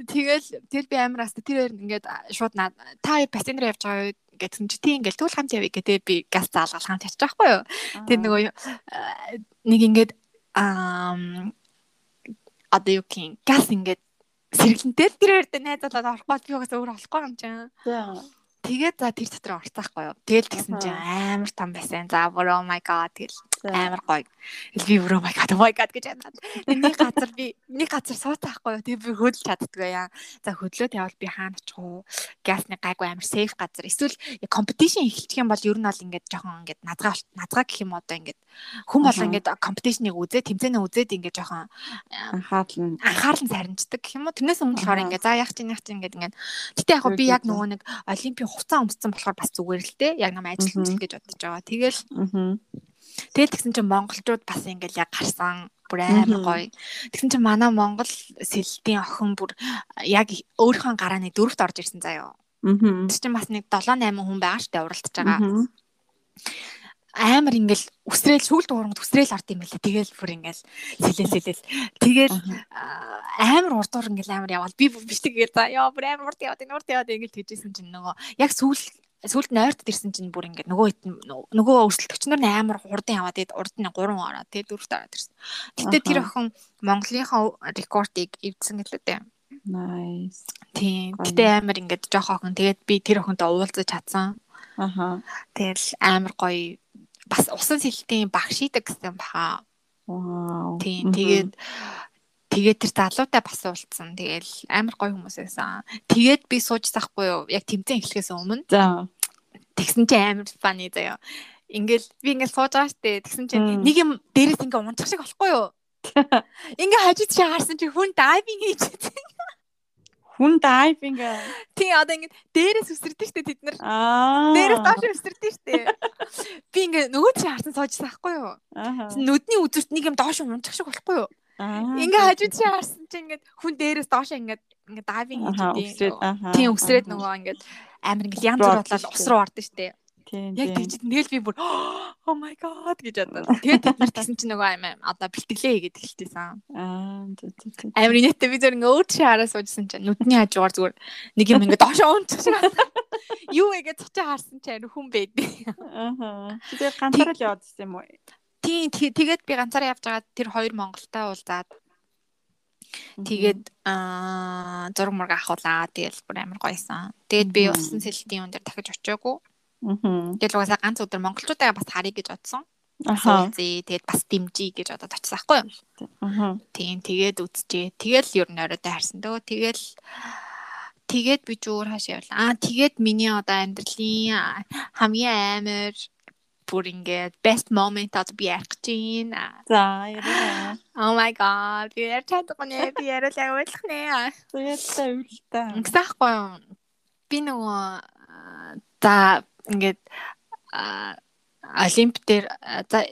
Тэгэл тэгэл би амир аста тэр хоёр ингээд шууд наа та пассажир явж байгаа юу гэсэн чи тийм ингээл тэгвэл хамт явъя гэдэг би газ заалгал хамт явчих байхгүй юу? Тэр нөгөө нэг ингээд аа одоо юу гин газ ингээд сэргэлэнтэй тэр хоёртой найзуулаад орохгүй би угаасаа өөр олохгүй юм чинь. Тэгээд за тэр дотор орцаахгүй юу. Тэгэл тэгсэн чинь амар том байсан. За бүр oh my god тэгэл амар гоё. Би бүр oh my god oh my god гэж ядаад. Нэг газар би нэг газар сууцаахгүй юу. Тэгээ би хөдлөж чаддгүй яа. За хөдлөөд явал би хаана очих уу? Гасны гайгүй амар сейф газар. Эсвэл компетишн эхэлчих юм бол ер нь бол ингээд жоохон ингээд назгаа назгаа гэх юм одоо ингээд хүн бол ингээд компетишныг үзээ, тэмцээнээ үзээд ингээд жоохон Анхаарлан. анхаарал сарничдаг гэх юм уу. Тэрнээс өмнө болохоор ингээд за яах чинь яах чинь ингээд ингээд гэтээ яг би яг нөгөө нэг олимпийн хуцаа өмссөн болохоор бас зүгээр л те. Яг нам ажил мэл гэж бодож байгаа. Тэгэл Аа. Тэгэл тэгсэн чинь монголчууд бас ингээд яг гарсан бүр амар гоё. Тэгсэн чинь манай монгол сэлтийн охин бүр яг өөрийнхөө гарааны дөрөвт орж ирсэн заяа. Аа. Тэр чинь бас нэг 7 8 хүн байгаа штэ уралдаж байгаа. Аа. амар ингээл үсрээл шүүлт уурмад үсрээл ард юм байлаа. Тэгэл бүр ингээл сэлэл сэлэл. Тэгэл аа, амар урдуур ингээл амар явал би биш тэгээд за яа бүр амар урд яваад энэ урд яваад ингээл тэгжсэн чинь нөгөө яг сүүл сүүлд нойрт ирсэн чинь бүр ингээд нөгөө хэд нөгөө өрсөлдөгч нар амар хурдан яваад тэгээд урд нь 3 ороод тэгээд дөрөвт ороод ирсэн. Гэтэ тэр охин Монголынхаа рекордыг эвдсэн гэлээ дээ. Nice. Тийм. Гэтэ амар ингээд жоох охин тэгээд би тэр охинтой уулзаж чадсан. Аха. Тэгэл амар гоё бас усан сэлтийн багш идэг гэсэн баха. Вау. Тийм. Тэгээд тэгээд тэр залуутай бас уулзсан. Тэгэл амар гоё хүмүүс байсан. Тэгээд би сууж сахгүй юу? Яг тэмцээн эхлэхээс өмнө За. Тэгсэн чинь амар фаны заяа. Ингээл би ингээл сууж байгаа штэ. Тэгсэн чинь нэг юм дээрээс ингээ унчих шиг болохгүй юу? Ингээ хажууд чи харсан чи хүн дайвинг хийж байсан. Хүн дайвинг. тий одоо ингэ дээрээс үсэрдэг штэ тэд нар. Дээрээс доош үсэрдэг штэ. Би ингэ нөгөө чи харсан соожсан байхгүй юу? Нүдний үзүүрт нэг юм доош унчих шиг болохгүй юу? Ингээ хажууд чи харсан чи ингэ хүн дээрээс доош ингэ ингэ дайвинг хийж ахаа, Тийм үсрээд ахаа. нөгөө ингэ амар ингэ янз бүр бодлоо ус руу ордог штэ. Тийм. Яг тийм. тэгж тэгэл би бүр oh my god гэж бодсон. Тэгээд тэд нар тэгсэн чинь нөгөө юм одоо бэлтгэлээ хийгээд эхэлчихсэн. Аа. Амар инээдтэй би зөв ингээ өөр чи хараа суужсэн чинь нүдний хажуугаар зүгээр нэг юм ингээ доошоо унчих шиг. Юу игээд цочоо харсан чинь хүн байдیں۔ Аа. Чи тэгээ ганцаараа л яваад ирсэн юм уу? Тийм тий- тэгээд би ганцаараа явж байгаа тэр хоёр Монголтай уулзаад тэгээд аа зураг мураг авахулаа тэгэл бүр амар гоёсан. Тэгээд би усан сэлтийн өндөр дахиж очиагүй. Аа. Тэгэл угаасаа ганц өдөр монголчуудаа бас харъя гэж бодсон. Уулзъя тэгээд бас дэмжиж гэж бодоод очсон байхгүй юу? Аа. Тийм тэгээд үзчихээ. Тэгэл ер нь оройтой харсан дөө. Тэгэл тэгээд би ч өөр хааш явлаа. Аа тэгээд миний одоо амьдралын аа, хамгийн амар бүр ингээд best moment одоо би байна. За, яриа. Oh my god. Би ярьж чадахгүй нэ. Би яриул яг ойлгох нэ. Үлдээ. Ингэсэн байхгүй юу? Би нөгөө за ингээд олимп дээр за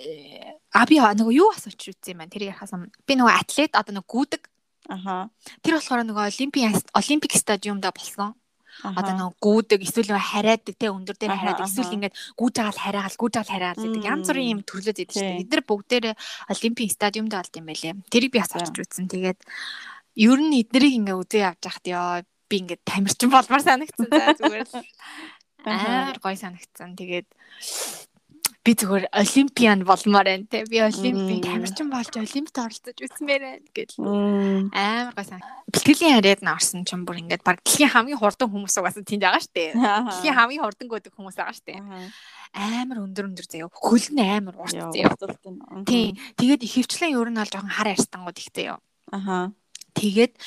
а би нөгөө юу асууч үзсэн юм байна. Тэр өмнө. Би нөгөө атлет одоо нөгөө гүдэг Ахаа. Тэр болохоор нөгөө олимпийн олимпик стадиумда болсон. Одоо нөгөө гүүдэг эсвэл нөгөө хараадаг те өндөр дээр хараадаг эсвэл ингээд гүүж агаал хараагаал гүүж агаал хараагаал гэдэг янз бүрийн юм төрлөө зэдэг шүү дээ. Тийм. Эдгээр бүгдээрээ олимпийн стадиумда болд юм байлээ. Тэрийг би бас очиж үзсэн. Тэгээд ер нь эднэрийг ингээ үзээ явж хахад ёо би ингээ тамирчин болмоор санагдсан. За зүгээр л амар гоё санагдсан. Тэгээд би зүгээр олимпиан болмоор байна те. Би олимпийн тамирчин болж олимпиад оролцож үзмээр байна. Мм. Амар гой сан. Бэлтгэлийн харьяад нь орсон ч юм бүр ингээд баг дэлхийн хамгийн хурдан хүмүүс угаасаа тэнд байгаа штэ. Дэлхийн хамгийн хурдан гүдэг хүмүүс байгаа штэ. Амар өндөр өндөр заяа. Хөл нь амар урт Яа, заяа. Тийм. Тэгээд ихэвчлэн ер нь бол жоохон хар арстангууд их заяа. Ахаа. Тэгээд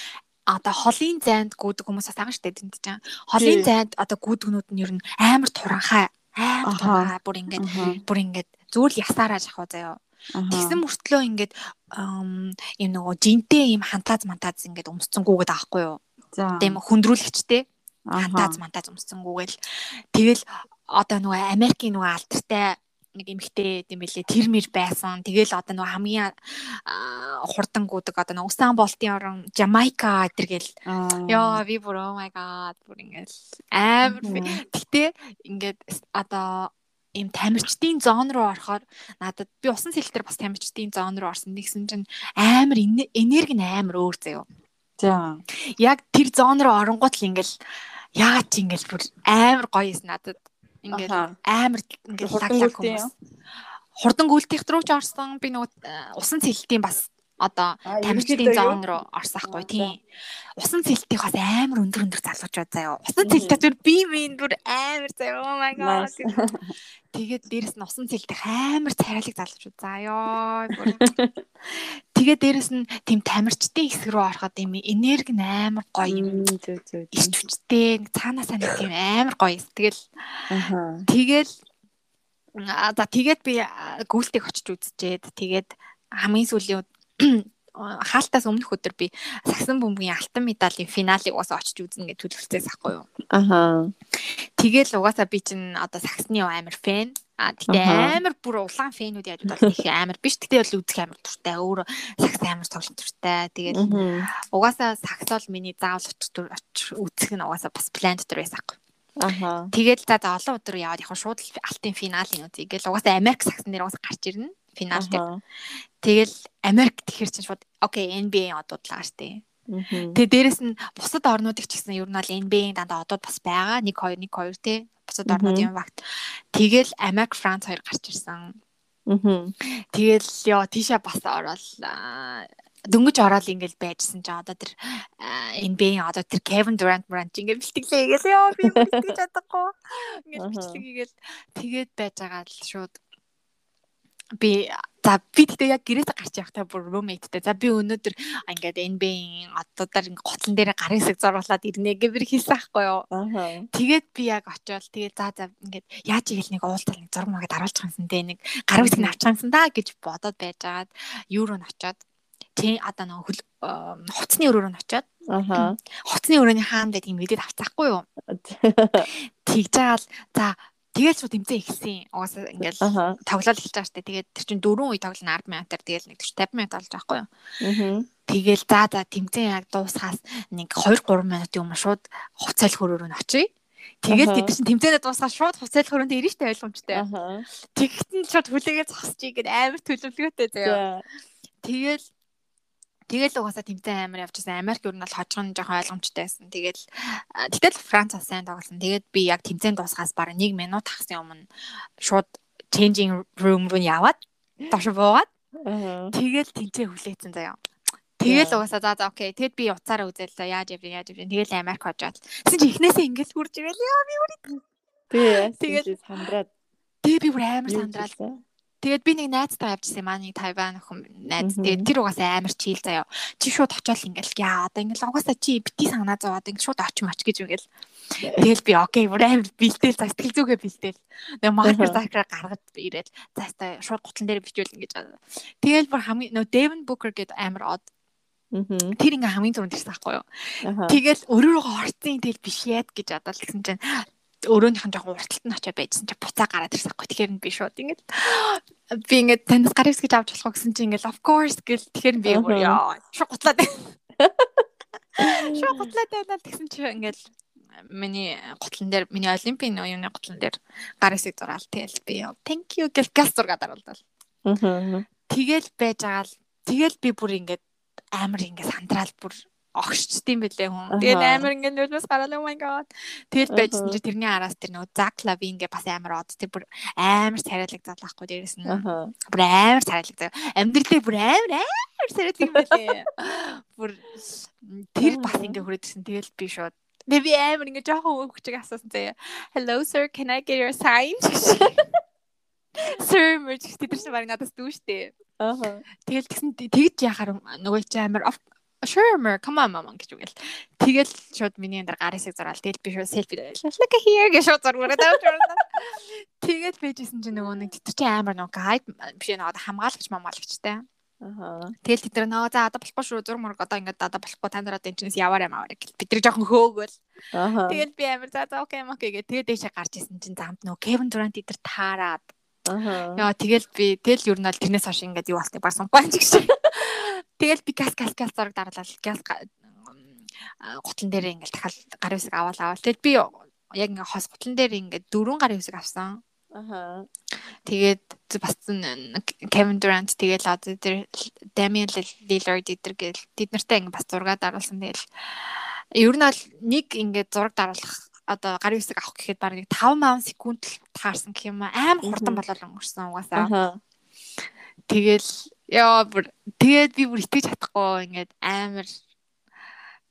одоо холын зайд гүдэг хүмүүс бас байгаа штэ тэнд чинь. Холын зайд одоо гүдгнүүд нь ер нь амар туранхай. Амар туранхай бүр ингээд бүр ингээд зүгээр л ясаараа жахаа заяа. Тэгсэн мөртлөө ингээд юм нөгөө жинтэй юм хантааз мантааз ингээд өмсцөнгүүгээд аахгүй юу? Тийм хүндрүүлэгчтэй хантааз мантааз өмсөнгүүгээл тэгэл одоо нөгөө Америкийн нөгөө алдартай нэг эмэгтэй юм бэлээ тэр мэр байсан. Тэгэл одоо нөгөө хамгийн аа, хурдан гүдэг одоо нөгөө Усан болтын орон Жамайка гэдэргээл ёо би бүр oh my god бүр ингээл амар Мгм. Гэтэ ингээд одоо ийм тамирчдын зон руу орохоор надад би усан сэлтэр бас тамирчдын зон руу орсон. Тэгсэн чинь амар эне- энерги нь амар өөр заяо За. яг тэр зон руу оронгууд л ингээл яагаад чи ингээл бүр амар гоё юм надад ингээл Ахаа. амар ингээл Хурдан лаг лаг хүмүүс хурдан гүйлтих рүү ч орсон би нөгөө э, усан цэлтийн бас одоо тамирчдын юу? руу орсахгүй тийм усан цэлтийн бас амар өндөр өндөр залуучууд заяа усан Мгм. цэлтээ зүр би минь бүр амар заяа oh my god. Тэгээд дээрэс нь усан цэлтэх амар царайлаг залуучууд заяа бүр тэгээд дээрэс нь тийм тамирчдын хэсэг рүү ороход юм энерги амар гоё юм Зөө зөө. ирч хүчтэй нэг цаанаасаа нэг тийм амар гоё. Тэгэл тэгэл за тэгээд би гүйлтийг очиж үзчихэд тэгээд хамгийн сүүлийн хаалтаас өмнөх өдөр би сагсан бөмбөгийн алтан медалийн финалыг угаасаа очиж үзнэ гэж төлөвлөсөн байхгүй юу. Ахаа. Тэгэл угаасаа би чинь одоо сагсны амар фэн. А тэгтээ Аха. амар бүр улаан фэнүүд яаж бол их амар биш. Тэгтээ бол үзэх амар туртай. Өөр сагс амар тоглох туртай. Тэгээд угаасаа сагс бол миний заавал очиж үзэх нь угаасаа бас план дотор байсан байхгүй. Ахаа. Тэгээд за олон өдөр яваад яг шууд алтын финалийн үзье. Ингээл угаасаа Америк сагсан нэр угаасаа гарч ирнэ. Финал дээр. Ахаа. Тэгэл Америк тэгэхэр чинь шууд окей NBA-ийн одууд л байгаа штэ. Тэгээ дээрэс нь бусад орнуудыг ч гэсэн ер нь бол NBA-ийн дандаа одууд бас байгаа. 1 2 1 2 тий. Бусад орнуудын багт. Тэгэл Америк, Франц хоёр гарч ирсэн. Тэгэл ёо тийшээ бас аа, дөнгөж ороод ингээл байжсэн чи одоо тэр аа, NBA одоо тэр Kevin Durant Durant ингээл бэлтгэлээ игээл ёо би бэлтгэж чадахгүй. Ингээл бичлэг игээл тэгээд байж байгаа л шууд би за би тэгтээ яг гэрээсээ гарч явахдаа бүр roommate-тэй за би өнөөдөр ингээд NBA-ийн ингээд готлон дээр гарын хэсэг зурлаад ирнэ гэвэр хэлсэн байхгүй юу. Тэгээд би яг очиод тэгээд за за ингээд яаж игээл нэг уулзал нэг зураг магаад харуулчих юмсан те нэг гар үсэг нь авчих юмсан да гэж бодоод байжгаад юу руу н очиод тий одоо нэг хөл э, хувцсны өрөөр нь очиод Аха. хувцсны өрөөний хаан гэдэг юм мэдээд авцаахгүй юу. Тэгж жаал за тэгэл шууд тэмцээн ихсэн. Угаасаа ингээл Аха. тоглол эхэлж байгаа штэ. Тэгээд тэр чин дөрөв үе тоглоно 10 минутаар тэгэл нэг 40 50 минут болж байгаа байхгүй юу. Тэгэл за за тэмцээн яг дуусахаас нэг 2 3 минутын өмнө шууд хувцайл хөрөөр нь очие. Тэгэл Аха. тэд чинь тэмцээнээ дуусгаад шууд хувцайл хөрөнд ирнэ штэ ойлгомжтой. Тэгтэн шууд хүлээгээ зогсчих гээд амар төлөвлөгөөтэй заяа. За. Тэгэл Тэгэл угаасаа тэмцээн амар явжсэн. Америк ер нь бол хожгон жоохон ойлгомжтой байсан. Тэгэл а, тэгтэл Франц сайн тоглосон. Тэгээд би яг тэмцээн дуусгаас бараг 1 минут хагасны өмнө шууд changing room руу яваад дош буугаад тэгэл тэмцээн хүлээсэн заяа. Тэгэл угаасаа за за окей. Тэгэд би уцаараа үзэл за яаж явж яаж явж тэгэл Америк хожоод. Тэгсэн чи эхнээсээ ингэж хурж ирэл яа би Тэгээ Тэгээд- тэгээд сандраад тэгээ би бүр амар юу хийсэн? Тэгээд би нэг найзтай явжсэн маа нэг Тайван охин найз. Тэгээд тэр угаасаа амар чийл заяа. Чи шууд очиод ингээл яа одоо ингээл угаасаа чи бити санаа зовоод ингээл шууд очим оч гэж ингээл. Тэгэл би окей бүр амар бэлдээл за сэтгэл зүгээ бэлдээл. Нэг маркер Аха. закраа гаргаж ирээд за хаста шууд гутлан дээр бичүүл ингэж. байгаа. Тэгэл бүр хамгийн нөө Devin Booker гэдэг амар од. Тэр ингээ хамгийн түрүүнд ирсэн байхгүй юу? Тэгэл өөрөөгөө орцсон тэгэл биш яад гэж бодоод тэгсэн чинь өрөөнийх нь жоохон урталт нь очиад байжсэн чинь буцаа гараад ирсэн байхгүй. Тэгэхээр нь би шууд ингээд би ингээд таньс гарис гэж авч болох гэсэн чинь ингээд of course гэл тэгэхээр би Аха. яа шууд гутлаад шууд гутлаад байна тэгсэн чинь ингээд миний гутлан дээр миний олимпийн оюуны гутлан дээр гарисыг зураал тэгэл би thank you гэл газ оруулаад Мгм. тэгэл байж байгаа л тэгэл би бүр ингээд амар ингээд сандраал бүр огшчдсан бэлээ хүн. Тэгээд амар ингээд нүднээс гараад oh my god. Тэгэл байжсэн чи тэрний араас тэр нөгөө Zach Lavin гэ бас амар од. Тэр бүр амар царайлагдаад байхгүй дээрэс нь. Бүр амар царайлагдаа. Амьдралээ бүр амар амар царайлдаг юм бэлээ. Бүр тэр бас ингээд хүрээдсэн. Тэгэл би шууд Тэгээ би амар ингээд жоохон хөвгчиг асуусан заяа. Hello sir, can I get your sign? Sir, мөр чи тэр чинь баг надаас дүүштэй. Аха. Тэгэл тэгсэн тэгж яхаар нөгөө чи амар "Of- sure mer come on mama гэж үгэл. Тэгэл шууд миний энэ гарысыг зураал. Тэгэл би шууд селфи look here гэж шууд зургаараа тавьж байна. Тэгэл байжсэн чи нөгөө нэг тэр чи амар нөгөө гайд биш нөгөө хамгаалагч мамгаалагчтай. Аха. Тэгэл тэд нар нөгөө за одоо болохгүй шүү зур мөр одоо ингээд одоо болохгүй та нар одоо энэ чинээс яваарай маваар гэл бид нар жоохон хөөгөл. Аха. Тэгэл би амар за за окей окей гэ тэгээ дэшээ гарч исэн чинь замд нөгөө Кевин Дурант эдэр таарад. Аха. Яа тэгэл би тэгэл ер нь бол тэрнээс хойш ингээд юу болтыг баг сонгохгүй ч гэсэн. Тэгэл би газ газ газ зураг дарлал газ гутлан дээр ингээд дахиад гарын үсэг аваад аваад тэгэл би яг ингээд хос гутлан дээр ингээд дөрвөн гарын үсэг авсан. Аха. Тэгээд бас Kevin Durant тэгэл одоо тэр Damian Lillard эдэр гэл тэд нартай ингээд бас зураг даруулсан тэгэл ер нь бол нэг ингээд зураг даруулах одоо гарын үсэг авах гэхэд баг нэг 5 маа секунд л таарсан гэх юм аа амар хурдан болол өнгөрсөн угаасаа. Тэгэл яа бүр тэгээд би бүр итгэж чадахгүй ингээд амар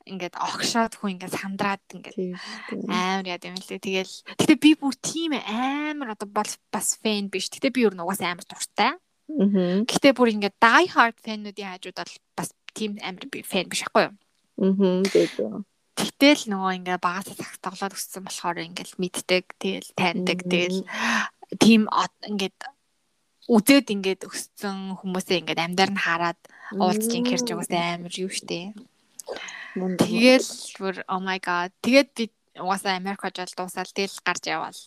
ингээд огшоод хүн ингээд сандраад ингээд амар яд юм лээ. Тэгэл гэтээ би бүр тийм амар одоо бол бас фэн биш. Гэтээ би ер нь угаасаа амар дуртай. Гэтээ бүр ингээд die hard фэнүүдийн хажууд бол бас тийм амар би фэн биш аахгүй юу? Мгм. Тэгээд. Тэгтэл нөгөө ингээ багасаа цагт тоглоод өссөн болохоор ингээл мэддэг, тэгэл таньдаг, тэгэл тийм ингээд үзээд ингээд өссөн хүмүүсээ ингээд амьдаар нь хараад уулзж инхэрч угаасаа амар юу штэ. Тэгэл бүр oh my god. Тэгээд би угаасаа Америк хожол дуусаад тэгэл гарч явбал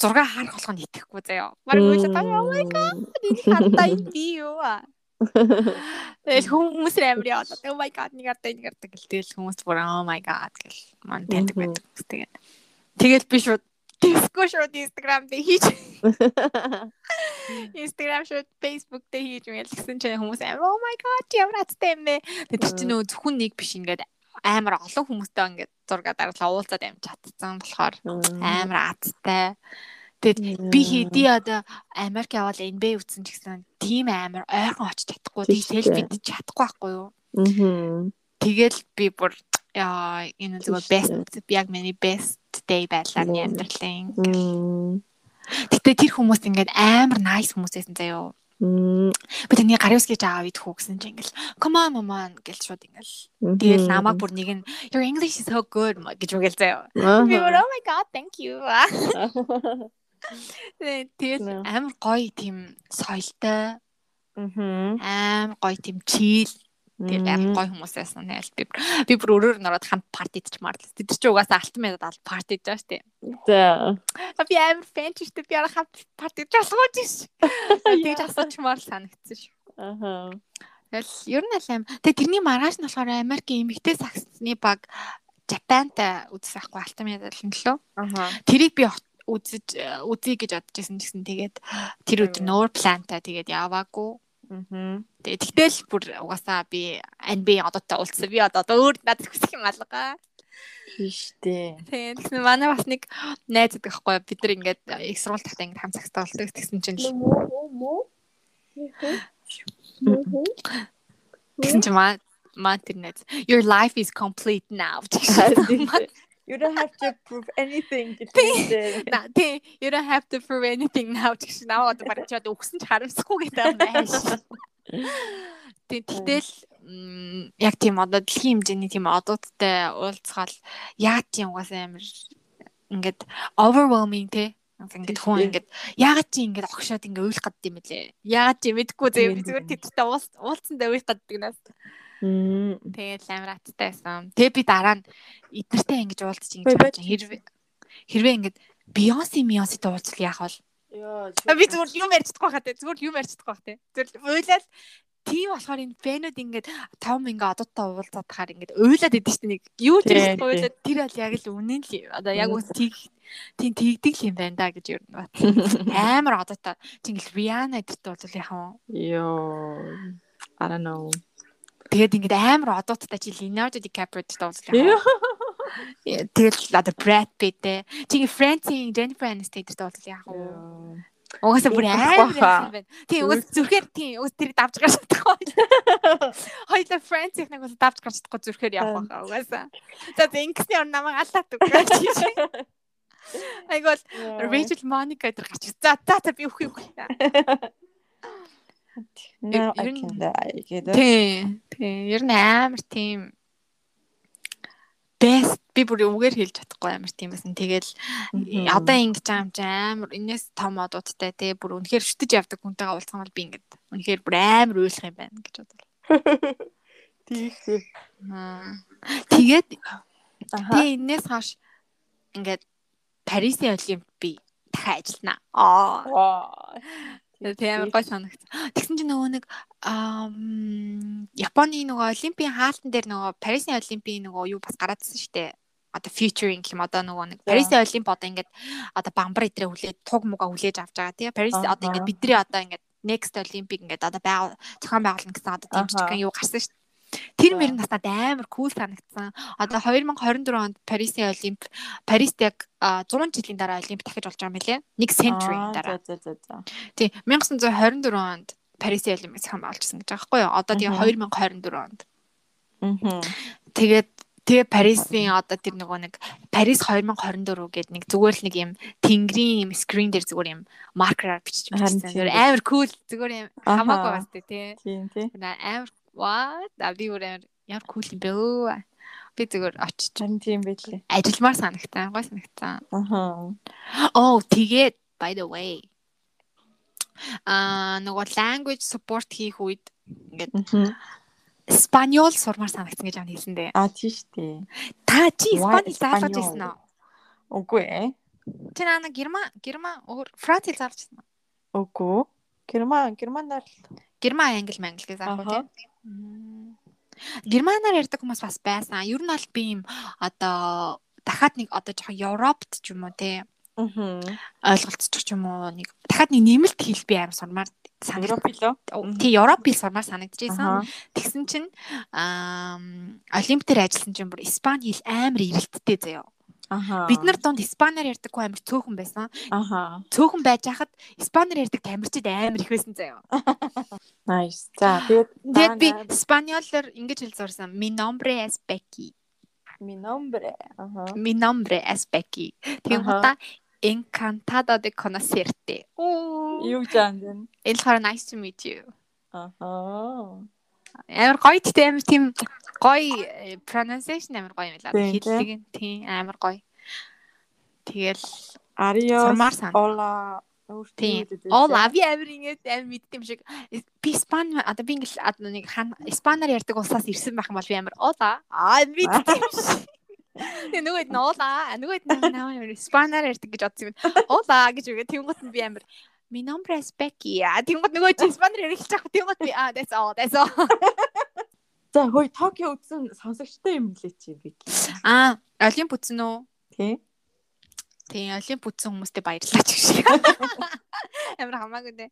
зураг харах болох нь итгэхгүй заяа. Бараг үйлээ oh my god. Хатаа юм би юу аа. Тэгэл хүмүүс амар яваад oh my god нэг ардаа нэг ардаа гэл тэгэл хүмүүс бүр oh my god гэл мань таньдаг Мгм. байдаг. Тэгээд тэгэл би шууд диско шууд Instagram дээр хийж Instagram шууд Facebook дээр хийж мэл гэсэн чинь хүмүүс амар oh my god ямар аттай юм бэ. Тэр чинь нөө зөвхөн нэг биш ингээд амар олон хүмүүстэй ингээд зураг дараалал уулзаад амж чадсан болохоор амар аттай. Тэгээд би хэдий одоо Америк явал NBA үзсэн ч гэсэн тийм амар ойрхон очиж чадахгүй Тийм селфи дээ. чадахгүй байхгүй юу. Мгм. Тэгэл би бүр яа энэ зүгээр best яг миний best day байлаа миний амьдралын. Гэтэ тэр хүмүүс ингээд амар nice хүмүүс байсан заяо. Би таны гарын үсгэж аав идэх үү гэсэн чинь ингээл come on mama гэл шууд ингээл тэгэл намайг бүр нэг нь your english is so good гэж үгэл заяо. Би бүр oh my god thank you. Тэгэл амар гоё тийм соёлтой Мгм. амар гоё тийм чийл Тэгээд амар гоё хүмүүс байсан нэ аль би би бүр өрөөр нөрөөд хамт партид ч марлаа. Тэд чи угаасаа алтан мэдад ал партид жаа штэ. За. Би амар фэн ч штэ би арга хамт партид жасгууж ш. Тэгж асууч маар санагдсан ш. Аха. Тэгэл ер нь аль аим. Тэгээ тэрний маргааш нь болохоор Америкийн эмэгтэй саксны баг Japантай үзэх байхгүй алтан медаль нь лөө. Аха. Тэрийг би үзэж үзье гэж бодож байсан гэсэн тэгээд тэр өдөр нуур плантай тэгээд яваагүй. Тэгтэл бүр угаасаа би NBA одоотой уулзсан. Би одоо өөр надад хүсэх юм алгаа. Тийштэй. Тэгээд манай бас нэг найз гэдэг байхгүй бид нар ингээд их сургууль тахта ингээд хам цагтаа болдог тэгсэн чинь л тэгсэн чинь маа маа тэр найз your life is complete now. You don't have to prove anything гэдэг. На тий. You don't have to prove anything now. Гэж наваа одоо бараг чад өгсөн ч харамсахгүй гэдэг юм байна. Тий тэгтэл яг тийм одоо дэлхийн хэмжээний тийм одуудтай уулзгаал яа тийм угаасаа амар ингээд overwhelming те. Ингээд хүн ингээд яагаад чи ингээд огшоод ингээд уйлах гэдэг юм бэлээ. Яагаад чи мэдгүй зөө зүгээр тэдтэй уулцсандаа уйлах гэдэг нас. Тэгээд амар аттай байсан. Тэгээ би дараа нь эднэртэй ингэж уулзчих ингэж бодож хэрвээ хэрвээ ингэж Бейонсе Мионсэтэй уулзвал яах вэ? Йоо. А, Би зүгээр юм ярьж чадахгүй хаа те. Зүгээр юм ярьж чадахгүй хаа те. Зүгээр уйлал тийм болохоор энэ фэнүүд ингээд том ингээ одоотой уулзаад тахаар ингээд уйлаад идэв чинь нэг юу ч хэлэхгүй уйлаад тэр бол яг л үнэн л юм. Одоо яг үс тийг тийм тэгдэг л юм байна да гэж ер нь бат. Амар одоотой. Чингэл Rihanna гэдэгт яах вэ? Йоо. I don't know. Тэгээд ингээд амар одооттай чи Leonardo DiCaprio гэдэгт уулзвал яах вэ? Э, Тэгэл одоо Brad Pitt те. Чи Friends-ийн Jennifer Aniston гэдэгт уулзвал яах вэ? Угаасаа бүр амар байна. Тийм угаас зүрхээр тийм угаас тэрийг давж гарч чадахгүй. Хоёлаа Friends их нэг бас давж гарч чадахгүй зүрхээр явах байхаа угаасаа. За ингэсний ор намайг алаад үгүй. Айгол Rachel Monica гэдэг гарч. За за за би үхэх үхэх. No, I can die гэдэг. Тийм. Тийм. Ер нь амар тийм best би бүр үгээр хэлж чадахгүй амар тийм байсан. Тэгэл Мгм. одоо ингэж байгаа юм чи амар энэс том одуудтай те бүр үнэхээр шүтэж явдаг хүнтэйгээ уулзах юм бол би ингэж үнэхээр бүр амар уйлах юм байна гэж бодлоо. Тийхээ. Аа. Тэгээд би энэс хойш ингээд Парисын олимп би дахиад ажиллана. Аа. Тийм амар гой санагц. Тэгсэн чинь нөгөө нэг Японы нөгөө олимпийн хаалтан дээр нөгөө Парисын олимпийн нөгөө юу бас гараадсэн шүү дээ. Одоо featuring юм одоо нөгөө нэг Парисын олимп одоо ингээд одоо бамбар идрээ хүлээд туг муга хүлээж авч байгаа тийм Парис одоо ингээд бидний одоо ингээд next олимпик ингээд одоо зохион байгуулна гэсэн одоо тийм Аха. жижигхэн юу гарсан шүү. Тэр мөр нас надад амар cool санагдсан. Одоо 2024 онд Парисын олимп Парист яг а, 100 жилийн дараа олимп дахиж болж байгаа юм билэ. Нэг century Аа, дараа. Тий 1924 онд Парисын олимпиад зохион байгуулжсэн гэж байгаа байхгүй юу? Одоо тэгээ Мгм. 2024 онд. Мгм. Тэгээд тэгээ Парисын одоо тэр нөгөө нэг Парис 2024 гэдэг нэг зүгээр л нэг юм тэнгэрийн юм скрин дээр зүгээр юм маркераар бичиж тийм Зүгээр амар cool зүгээр юм хамаагүй бастай тий. Тийм тий. Амар what? А би бүр амар ямар cool юм бэ өө. Би зүгээр очиж Харин тийм байлээ. ажилмаар санагтаа. Гой санагтаа. Аха. Oh, тэгээд by the way. Аа нөгөө language support хийх үед ингээд Мгм. Спаньол сурмаар санагдсан гэж ам хэлсэн дээ. А тийш тий. Та чи Испани заалгаж ирсэн үү? Үгүй ээ. Чи наа герман герман өөр Франц хэл заалж ирсэн үү? Үгүй. Герман германаар. Герман англи мангли гэж заах Аха. Германаар ярьдаг хүмүүс бас байсан. Ер нь бол би юм одоо дахиад нэг одоо жоохон Европт ч юм уу те ойлголцчих ч юм уу нэг дахиад нэг нэмэлт хэл би аим сурмаар санагдав. Тий Европ хэл сурмаар санагдчихсан. Тэгсэн чинь аа олимп дээр ажилласан чинь бүр Испани хэл амар эрэлттэй заяа. Бид нар донд Испаниар ярьдаггүй амар цөөхөн байсан. Цөөхөн байж хахад Испаниар ярьдаг тамирчид амар их байсан заяа. Nice. За тэгээд би Даа, Спаниолоор ингэж хэл зурсан. Mi nombre es Becky. Mi nombre. Аха. Mi nombre es Becky. Тэгээд Аха. гутаа encantada de conocerte. Юу гэж аан Энэ болохоор nice to meet you. Аха. Амар гоё тийм амар тийм гоё э, pronunciation амар гоё юм лаа. Хэллэг нь тийм амар гоё. Тэгэл сан. Ола Тийм. All ави амир ингээд амир мэддэм шиг би Испани одоо би ингээл нэг Испанаар ярьдаг улсаас ирсэн байх юм бол би амир ола аа мэддэм шиг. Тэгээ нөгөөд нь ола нөгөөд нь наа Испанаар ярьдаг гэж бодсон юм. Ола гэж үгээ тэнгуут нь би амир Mi nombre es Becky. А тэнгууд нөгөө чи Испанаар ярих гэж тэнгууд би а that's all that's all. За хөөе Токио үзсэн сонсогчтой юм лээ чи би. А Олимп үзсэн үү? Тий. Тийм, Олимп үзсэн хүмүүстээ баярлалаа ч гэж. Амар хамаагүй дээ.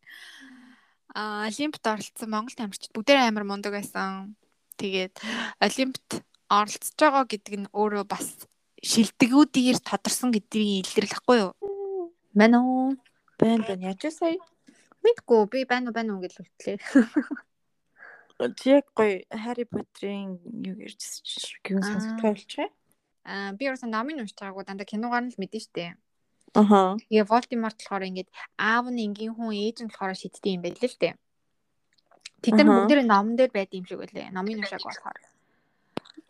А Олимпт оролцсон Монгол тамирчид бүгдээ амар мундаг байсан. Тэгээд Олимпт оролцож байгаа гэдэг нь өөрөө бас шилдэгүүдээр тодорсон гэдгийг илэрлэх байхгүй юу? Мэн үү? Байн байна. Яаж сая? Мэдгүй би байна уу байна уу гэж үлдлээ. Яг гоё Harry Potter-ын юу гэж гин сонсогдохой болчихё. Аа би өөрөө номын уншиж байгаагүй дандаа киногаар нь л мэдэн штэ. Аха. Тэгээ Voldemort болохоор ингээд аав нь энгийн хүн ээж нь болохоор шийддэг юм байл л дээ. Тэд нар бүгд номон дээр байд юм шиг байлээ. Номын уншааг болохоор.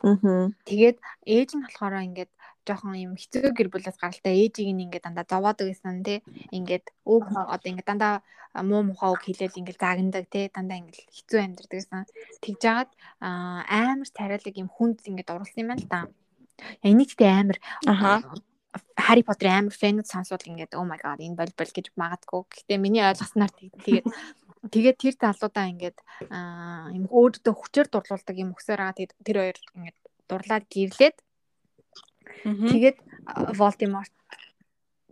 Аха. Тэгээд ээж нь болохоор ингээд жоохон юм хэцүү гэр бүлээс гаралтай ээжийг нь ингээд дандаа зовоодаг гэсэн тий. Ингээд үг одоо ингээд дандаа муу мухаа үг хэлээл ингээд загнадаг тий. Дандаа ингээд хэцүү амьдэрдэг гэсэн. Тэгж жагаад аа, амар царайлаг юм хүнд ингээд урлсан юм байна л да. Энийг тэ амар Аха. Harry Potter амар фэнүүд сонсвол ингээд oh my god энэ бол бол гэж магадгүй. Гэхдээ миний ойлгосноор тэг- тэгээд тэгээд тэр залуудаа ингээд аа юм өөдөө хүчээр дурлуулдаг юм өксөр байгаа. Тэгээд тэр хоёр ингээд дурлаад гэрлээд тэгээд Voldemort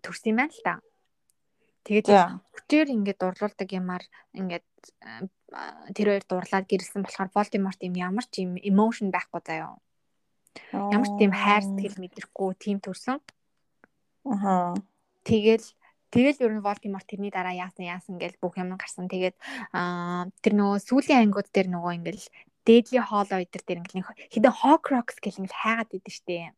төрсөн юм байна л та. Тэгээд хүчээр ингээд дурлуулдаг юмар ингээд тэр хоёр дурлаад гэрэлсэн болохоор Voldemort юм ямар ч юм emotion байхгүй заяа. Ямар ч тийм хайр сэтгэл мэдрэхгүй тийм төрсөн. Аха. Тэгэл тэгэл ер нь Voldemort тэрний дараа яасан яасан гэж бүх юм гарсан. Тэгээд тэр нөгөө сүүлийн ангиуд дээр нөгөө ингээл Deadly Hollow эдэр дээр ингээл хідэн Horcrux гэл ингээл хайгаад идэв штэ.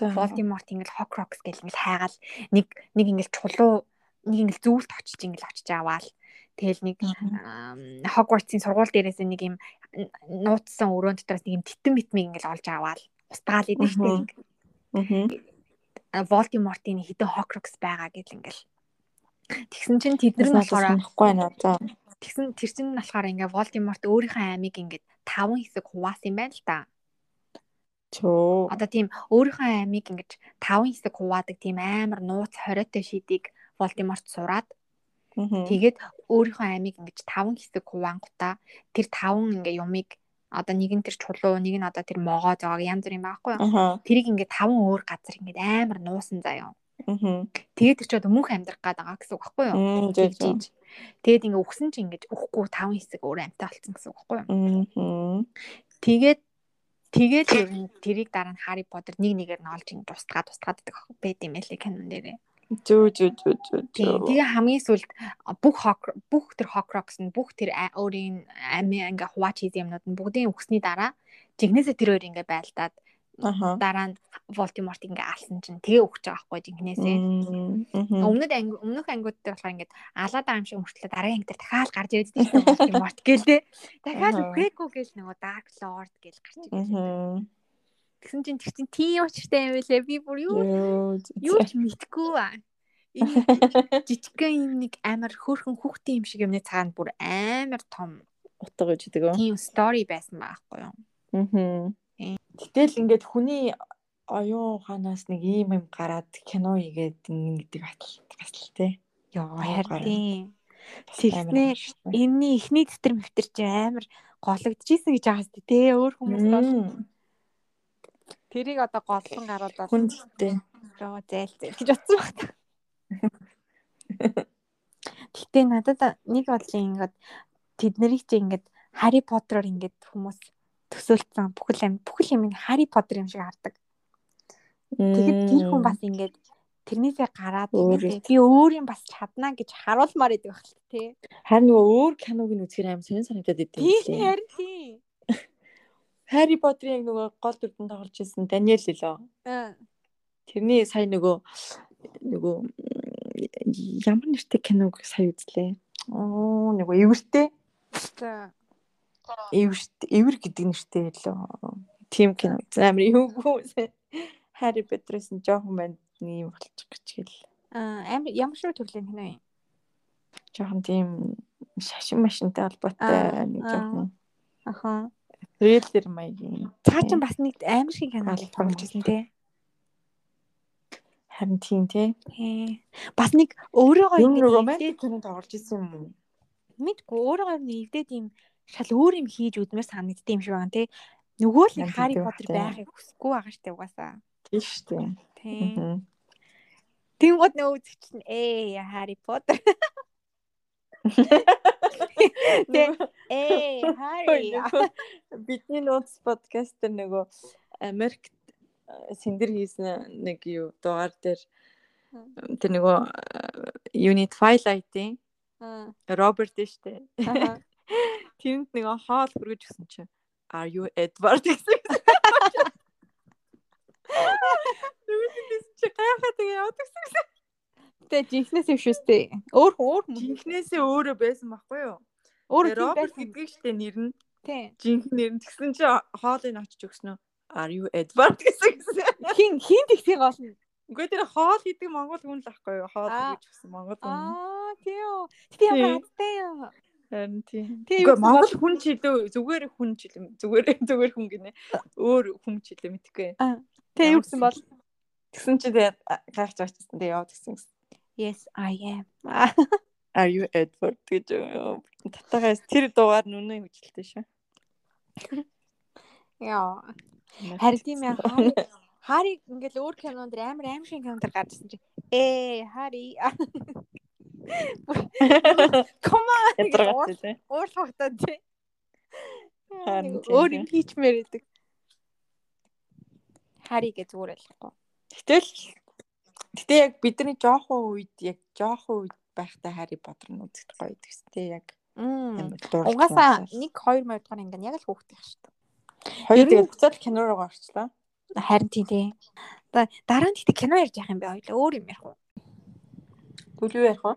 Voldemort ингээл Horcrux гэл ингээл хайгаал нэг нэг ингээл чулуу нэг ингээл зүйлт очиж ингээл очиж аваал. Тэгэл нэг Hogwarts-ийн сургууль дээрээс нэг юм нууцсан өрөөнд дотроос нэг юм титэн битмиг ингээл олж аваал. Устгаал. Мгм. Аха. Voldemort-ийн хідэн Horcrux байгаа гэл ингээл. Тэгсэн чинь тэд нар нь болохоор болохгүй наа. За. тэгсэн тэр чинь нь болохоор ингээ Voldemort өөрийнхөө аймыг ингээд таван хэсэг хуваасан юм байна л та. Чөө. Одоо тийм өөрийнхөө аймыг ингэж таван хэсэг хуваадаг тийм амар нууц хориотой шидийг Voldemort сураад тэгээд өөрийнхөө аймыг ингэж таван хэсэг хуваангуудаа тэр таван ингээ юмыг одоо нэг нь тэр чулуу, нэг нь одоо тэр могоо зоог янз бүр юм байхгүй юу? Тэрийг ингээ таван өөр газар ингээ амар нуусан заяа. Тэгээд тэр ч одоо мөнх амьдрах гээд байгаа гэсэн үг байхгүй юу? Тэгээд ингээ өгсөн чинь ингээ өгөхгүй таван хэсэг өөр амьтаа болсон гэсэн үг байхгүй юу? Тэгээд тэгээд ер нь тэрийг дараа нь Harry Potter нэг нэгээр нь олж ингэ тусгаад тусгаад байдаг юм байлээ канон дээрээ. Зөө зөө зөө. Тийм. Тэгээ хамгийн сүлд бүх бүх тэр Horcrux нь бүх тэр өөрийн амийн ингээ хуваач хийх юмнууд нь бүгдийн өгсний дараа жигнэсээ тэр хоёр ингээ байлдаад. Дараа нь Voldemort ингээ алсан чинь тэгээ өгч байгаа байхгүй жигнэсээ. Мм. Өмнөд анги өмнөх ангиуд дээр болохоор ингээд алаад байгаа юм шиг мөртлөө дараагийн анги дээр дахиад гарч ирээд тийм Voldemort гэлээ. Дахиад үхээгүй гэл нөгөө Dark Lord гэл гарч. Мгм. Тэгсэн чинь тэр чинь тийм учиртай юм байлээ. Би бүр юу Юу. ч мэдгүй аа. Жижигхэн юм нэг амар хөөрхөн хүүхдийн юм шиг юмны цаана бүр амар том утга гэж гэдэг үү? тийм story байсан байхгүй юу? Аа. Гэтэл ингээд хүний оюун ухаанаас нэг ийм юм гараад кино хийгээд ингэ гэдэг бас л. Йоо гараа. харин гаштай. энэний ихний тэтэр мэвтэр чи амар гологдчихсэн гэж байгаа сте тий өөр хүмүүс бол тэрийг одоо голлон гаруудаад Хүндтэй. роо зайл зайл гэж утсан баг та. Гэтэ надад нэг бодлын ингээд тэд нарыг чи ингээд Harry Potter-оор ингээд хүмүүс төсөөлсөн бүхэл юм бүхэл юм Harry Potter юм шиг хардаг. Тэгэд тэр хүн бас ингээд тэрнээсээ гараад ингээд би өөр юм бас чаднаа гэж харуулмаар идэг байх л тий. харин нөгөө өөр киног нь үзэхээр аим сонир санагдаад идэв. Тийм харин тийм. Harry Potter-ийн яг нөгөө гол дүрдэн тоглож ирсэн Daniel лөө. Аа. Тэрний сая нөгөө нөгөө ямар нэртэй киног сая үзлээ. Оо нөгөө эвэртэй. За. Эвэрт эвэр гэдэг нэртэй лөө. Тим кино. Амар юугүй. Harry Potter-ын жоохон банд юм болчих гэж хэл. Аа амар ямар шиг төрлийн кино юм? жоохон тийм шашин машинтай холбоотой нэг жоохон Аха. трейлер маягийн. Цаа чин бас нэг амар шиг тоглож байсан тий. Харин тийм тий. Бас нэг өөрөөгөө Юм ингэж романтик кино тоглож исэн юм уу? мэдгүй өөрөөгөө нэвдээд юм шал өөр юм хийж үдмээр санагддаг юм шиг байна тий. Нөгөө л Поттер байна. байхыг хүсэхгүй байгаа штеп угаасаа. Тийм шүү дээ. Тий. Тэнгууд нөгөө үзэгч нь ээ Хари Поттер. Тий. Ээ Хари. Бидний нууц подкаст дээр нөгөө Америкт э, сэндэр хийсэн нэг юу дугаар дээр тэр нөгөө юуны Twilight-ийн Аа. Роберт штэ. Аха. Тэнд нөгөө хоол хүргэж гисэн чинь Are you Edward гэсэн. Нүгээс чи гайхаад яваад гэсэн. Тэгээ жинхнээс юм шүү дээ. Өөр өөр хүн. Жинхнээсээ өөрөө байсан байхгүй юу? Өөр Роберт байсан. гэдгийг штэ нэр нь Тий. жинхэнэ нэр нь тэгсэн чи хоолыг очиж өгсөн үү? Are you Edward гэсэн. Хин хин тэгсийг олно. Үгүй тэр хоол хийдэг монгол хүн л байхгүй юу? Хоол хийж өгсөн монгол хүн. Аа тийм үү. Тэгтээ ямар Тий. хаттай юм. Харин тийм. Тийм Үгүй монгол хүн ч илүү зүгээр хүн ч илүү зүгээр зүгээр хүн гинэ. Өөр хүн ч илүү мэдгүй. Тэг юу гэсэн бол Тэгсэн чи гайхаж очсон. Тэгээд яваад гисэн. Yes I am. Are you Edward гэж татагаас тэр дугаар нүнэ хүчилтэй шүү. Яа. Харин тийм яа. Хари- Хариг ингээл өөр кинонд амар аим шиг кинонд гарчсан чи. Ээ, Хари. Тий. Уурлахтаа тий. Тийм, Өөр юм хийчмээр байдаг. Харигээ зүгээр ойлгохгүй. Гэтэл гэтээ яг бидний жоохон үед яг жоохон үед байхдаа Harry Potter нь үзэх гоё гэсэн тий яг Мм. амар дуртай. Угаасаа 1 2 мөр дахь ингээ яг л хөөхтэй шүү дээ. хоёр тэгээд буцаад кино руу гарчлаа. Харин тийм тий. Одоо дараа нь гэхдээ кино ярьж явах юм бэ хоёлаа өөр юм ярих уу? Түлүү ярих уу?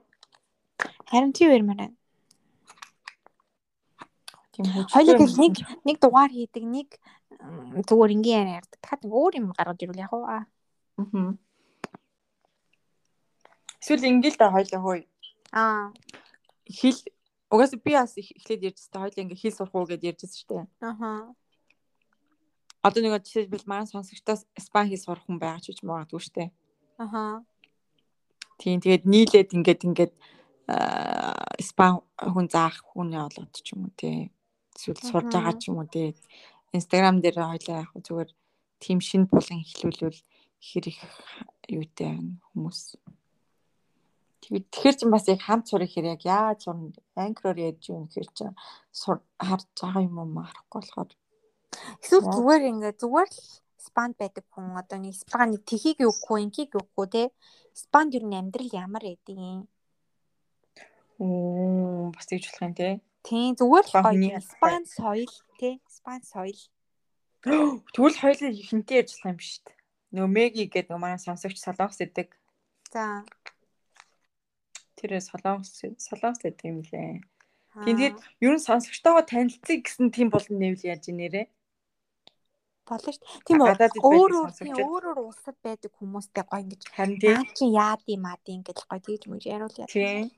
Харин тийм ярмаар байна. Тийм хөөж. Хоёлыг л нэг нэг дугаар хийдэг, нэг зүгээр ингийн яриа ярьдаг. Дахиад өөр юм гаргаж ирвэл яг уу. Аа. Эсвэл ингээл да хоёлаа хөөе. Аа. Хэл угаасаа би бас их- эхлээд ярьжсэн хоёлаа ингээ хэл сурах уу гэдээ ярьжсэн шүү дээ. Аха. Одоо нэг жишээлбэл маань сонсогчдоос испани хэл сурах хүн байгаа ч гэж магадгүй шүү дээ. Аха. Тийм тэгээд нийлээд ингээд ингээд аа, испани хүн заах хүн явуулаад ч юм уу тий. Эсвэл сурж байгаа ч юм уу тий. Инстаграм дээр хоёлаа яг зүгээр тийм шин булан эхлүүлвэл хэр их юутай байна хүмүүс. Тэгэхэр чинь бас яг хамт сурах хэрэг яг яаж сурна анкроор яаж юу гэхэр чинь сур харж байгаа юм уу харахгүй болохоор Эсвэл зүгээр ингээ зүгээр л спанд байдаг хүн одоо нэг спан нэг тхийг өгөхгүй, инкийг өгөхгүй те. Спанд юу н амьдрал ямар байдаг юм. Оо бас тэгж болох юм тий. Тийм зүгээр л гоё. тийм. Спан соёл те. Спан соёл. Тэгвэл хинтээ ярьж байгаа юм шүү дээ. Нөгөө Меги гэдэг нөгөө манай сонсогч солонгос идэг. За. Тэр солонгос солонгос идэг юм лээ. Аа. Тийм тэгээд ер нь сонсогчтойгоо танилцъя гэсэн тийм болон нэвэл яаж нэрээ. болно шүү дээ. Тийм үү. Өөр өөр тийм өөр өөр улсад байдаг хүмүүстэй гоё ингэж Харин тийм. чи яад юм ад юм гэж гоё тэгж мэж яриул яа. Тийм.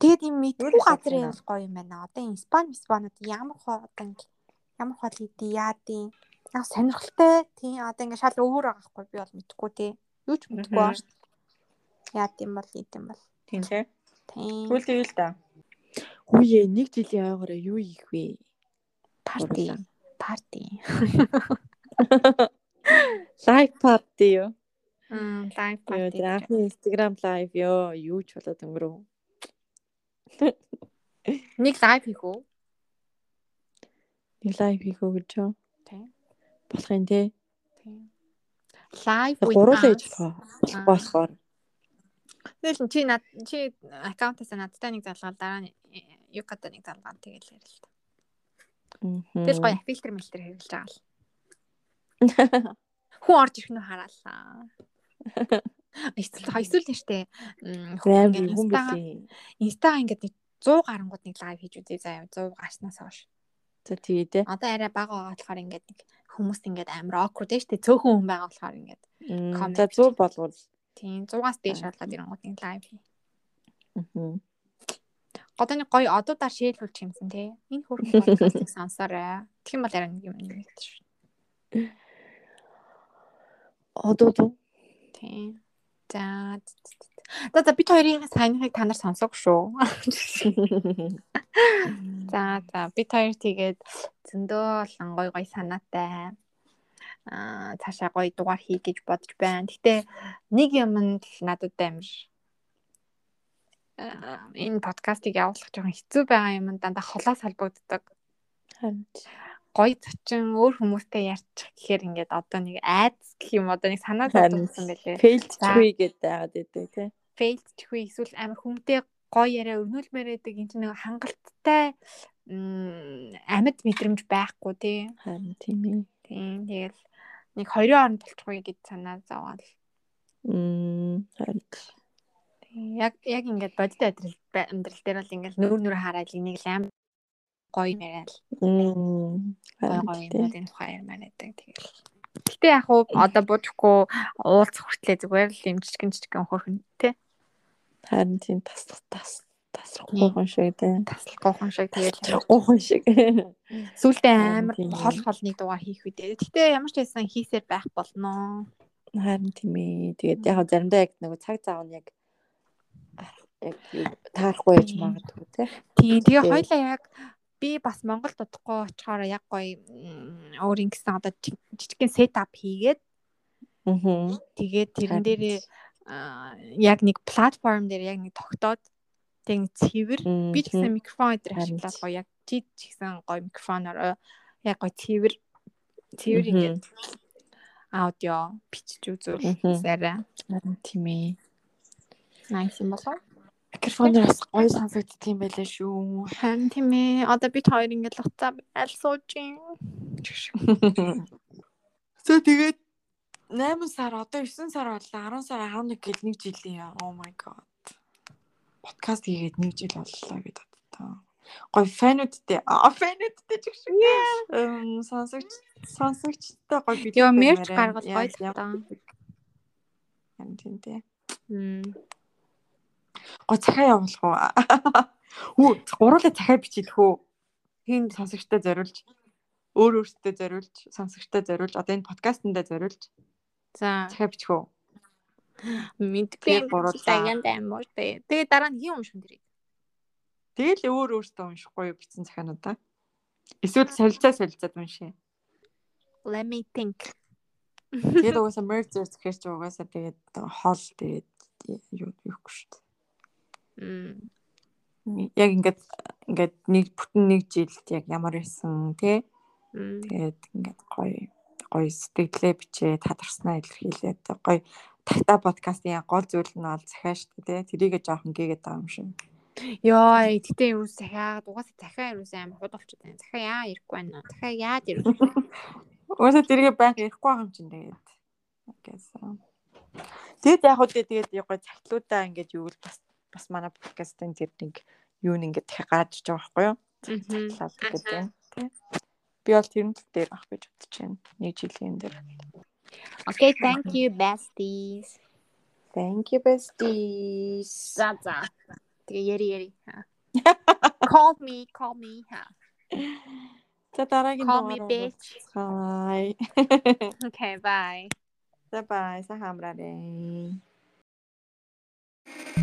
Тэгээд юм мэдгүй газар явал гоё юм байна. Одоо энэ Испани, Испанууд ямар хоо одоо ингэ ямар хол хийдий яад юм. Яг сонирхолтой тийм одоо ингэ шал өөр байгаа хгүй би бол мэдгүй тий. Юу ч мэдгүй байна. Яад юм бол ийд юм бол. Тийм тий. Тийм. Тэгвэл тэгэл да. Хүүе нэг жилийн ойгоор юу ийх вэ? Парти. Парти. Лайв парти юу? Мм, лайв парти. анхны Instagram live ёо, юу ч болоод өнгөрөв. Нэг лайв хийх үү? Нэг live хийх үү гэж юу? Тийм. Болох юм тий. Тийм. Лайв Гуруулаа us. хийж болох болохоор. Тэгэл чи над чи аккаунтаас надтай нэг залгаал дараа нь юу гэдэг нэг залгаал тэгэл ярил л та. Тэгэл гоё фильтр мэлтер хэрэглэж байгаа л. Хүн орж ирэх нь хараалаа. Эсвэл эсвэл Амар ингээд хүн билийн. инстага ингээд нэг 100 гарангууд нэг лайв хийж үзье заяа 100 гарснаас хойш. За тэгээ дээ. Одоо арай бага байгаа болохоор ингээд нэг хүмүүст ингээд амар awkward штэ цөөхөн хүн байгаа болохоор ингээд За 100 болвол. тийм 100-аас дээш болоод ирэнгууд нэг лайв хий. мгм. Одоо нэг гоё одуудаар шээлүүлчих юмсан тий. Энэ хөрхөн подкастыг сонсоорой. Тэгэх юм бол арай нэг юм нэг шүү. Дуу. Тий. За. За за бид хоёрын саяныхыг та нар сонсоогүй шүү. За за бид хоёр тэгээд зөндөө олон гой гой санаатай аа цаашаа гоё дугаар хий гэж бодож байна. Гэтэ нэг юм нь надад амар аа, энэ подкастыг явуулах жоохон хэцүү байгаа юм дандаа холоос холбогддог. Харин Гоё зочин өөр хүмүүстэй ярьчих гэхээр ингээд одоо нэг айц гэх юм одоо нэг санаа зовдсон байлээ. чгүй гэдэг байгаад байдаг тий. Failed чихгүй эсвэл амар хүнтэй гоё яриа өрнүүлмээр байдаг энэ нэг хангалттай амьд мэдрэмж байхгүй тий. Харин тийм ээ. Тийм тэгэл нэг хоёрын хооронд болчихгүй гэж санаа зовоод. Мм харин Яг яг ингээд бодит амьдрал амьдрал дээр бол ингээд нүүр нүр хараад энийг л аим гоё мм гоё харин гоё тий. юмнуудын тухай ярмаар байдаг тэгэл. Гэтэ яг уу одоо бодохгүй уулзах хүртлээ зүгээр л юм жижигэн жижигэн хөрхөн тий. Харин тийм тас тас тасрахгүй хүн шиг тий. Таслахгүй хүн шиг тэгэл Тасрахгүй хүн шиг. сүултээ Харин амар хол хол нэг дугаар хийх үедээ. Гэтэ ямар ч байсан хийсээр байх болно. Харин тийм ээ. Тэгээд яг заримдаа яг нөгөө цаг зав нь яг яг таарахгүй яж магадгүй тий. Тийм тэгээ Тий. хоёлаа яг би бас Монголд удахгүй очихоор яг гоё өөр ингэсэн одоо жи- жижигхэн сетап хийгээд Аа. тэгээд тэрэн дээрээ яг нэг платформ дээр яг нэг тогтоод тэг цэвэр би ч гэсэн микрофон дээр ашиглаад гоё яг чи ч гэсэн гоё микрофоноор яг гоё цэвэр цэвэр ингээд аудио бичиж үзүүл Мгм. арай тийм ээ. nice юм болов Микрофоноор бас гоё сонсогддог юм байлаа шүү. харин тийм ээ одоо бид хоёр ингээд луцаа аль сууж юм За тэгээд 8 сар одоо 9 сар боллоо 10 сар 11 гэл 1 жилийн oh my god. Подкаст хийгээд 1 жил боллоо гэдэг одоо. Гой фэнүүдтэй а фэнүүдтэй ч шиг. Эм сонсогч сонсогчтой гой бид. Йоо, мерч гаргал гоё л таа. Ян тийм дээ. Мм. Гой цахаа явуулах уу? Хүү гуруула цахаа бичиж хөө. Хин Сонсогчтой зориулж өөр өөртөө зориулж сонсогчтой зориулж одоо энэ подкастнда зориулж за цахаа бичих үү? мэдгүй гуруулаа. дагянд амууш тэ. Тэгээ дараа нь хин өмшөн дэрэг. Тэгэл өөр өөртөө уншихгүй юу бичсэн захиануудаа. Эсвэл солилцаа солилцаад уншия. Let me think. Тэгээд угаасаа merge гэхэр чи угаасаа тэгээд хол тэгээд юу юухгүй шүү Мм. дээ. Яг ингээд ингээд нэг бүтэн нэг жилд яг ямар байсан. Мм. Тэгээд ингээд гоё гоё сэтгэлээ бичээ тадарснаа илэрхийлээд гоё тата подкастын яг гол зүйл нь бол захиа шүү дээ тий. Тэрийгэ жоохон гээгээд байгаа юм шиг. Йоо, гэтээ юу захиагаад угаасаа захиа юус аим хууд болчиход байна. Захиа яа ирэхгүй байна. Захиа яад ирэв. Угаасаа тэрийгэ байнга ярихгүй байгаа юм чинь тэгээд. Гэсэн. Тэгэд яг үгүй тэгээд яг гоё цагтлуудаа ингээд юу л бас бас манай подкастын тэр нэг юу нэг ингээд гараад иж байгаа байхгүй юу? Цагтлаад гэдэг юм тий. Би бол тэрэн дээр авах гэж бодож байна. Нэг жилийн дээр. Okay, thank you besties. Thank you besties. За за. Тэгээ яри яри. Call me, call me. За дараагийн Call me дугаараар bitch. уулзцгаая. Okay, bye. За бай, сайхан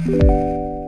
you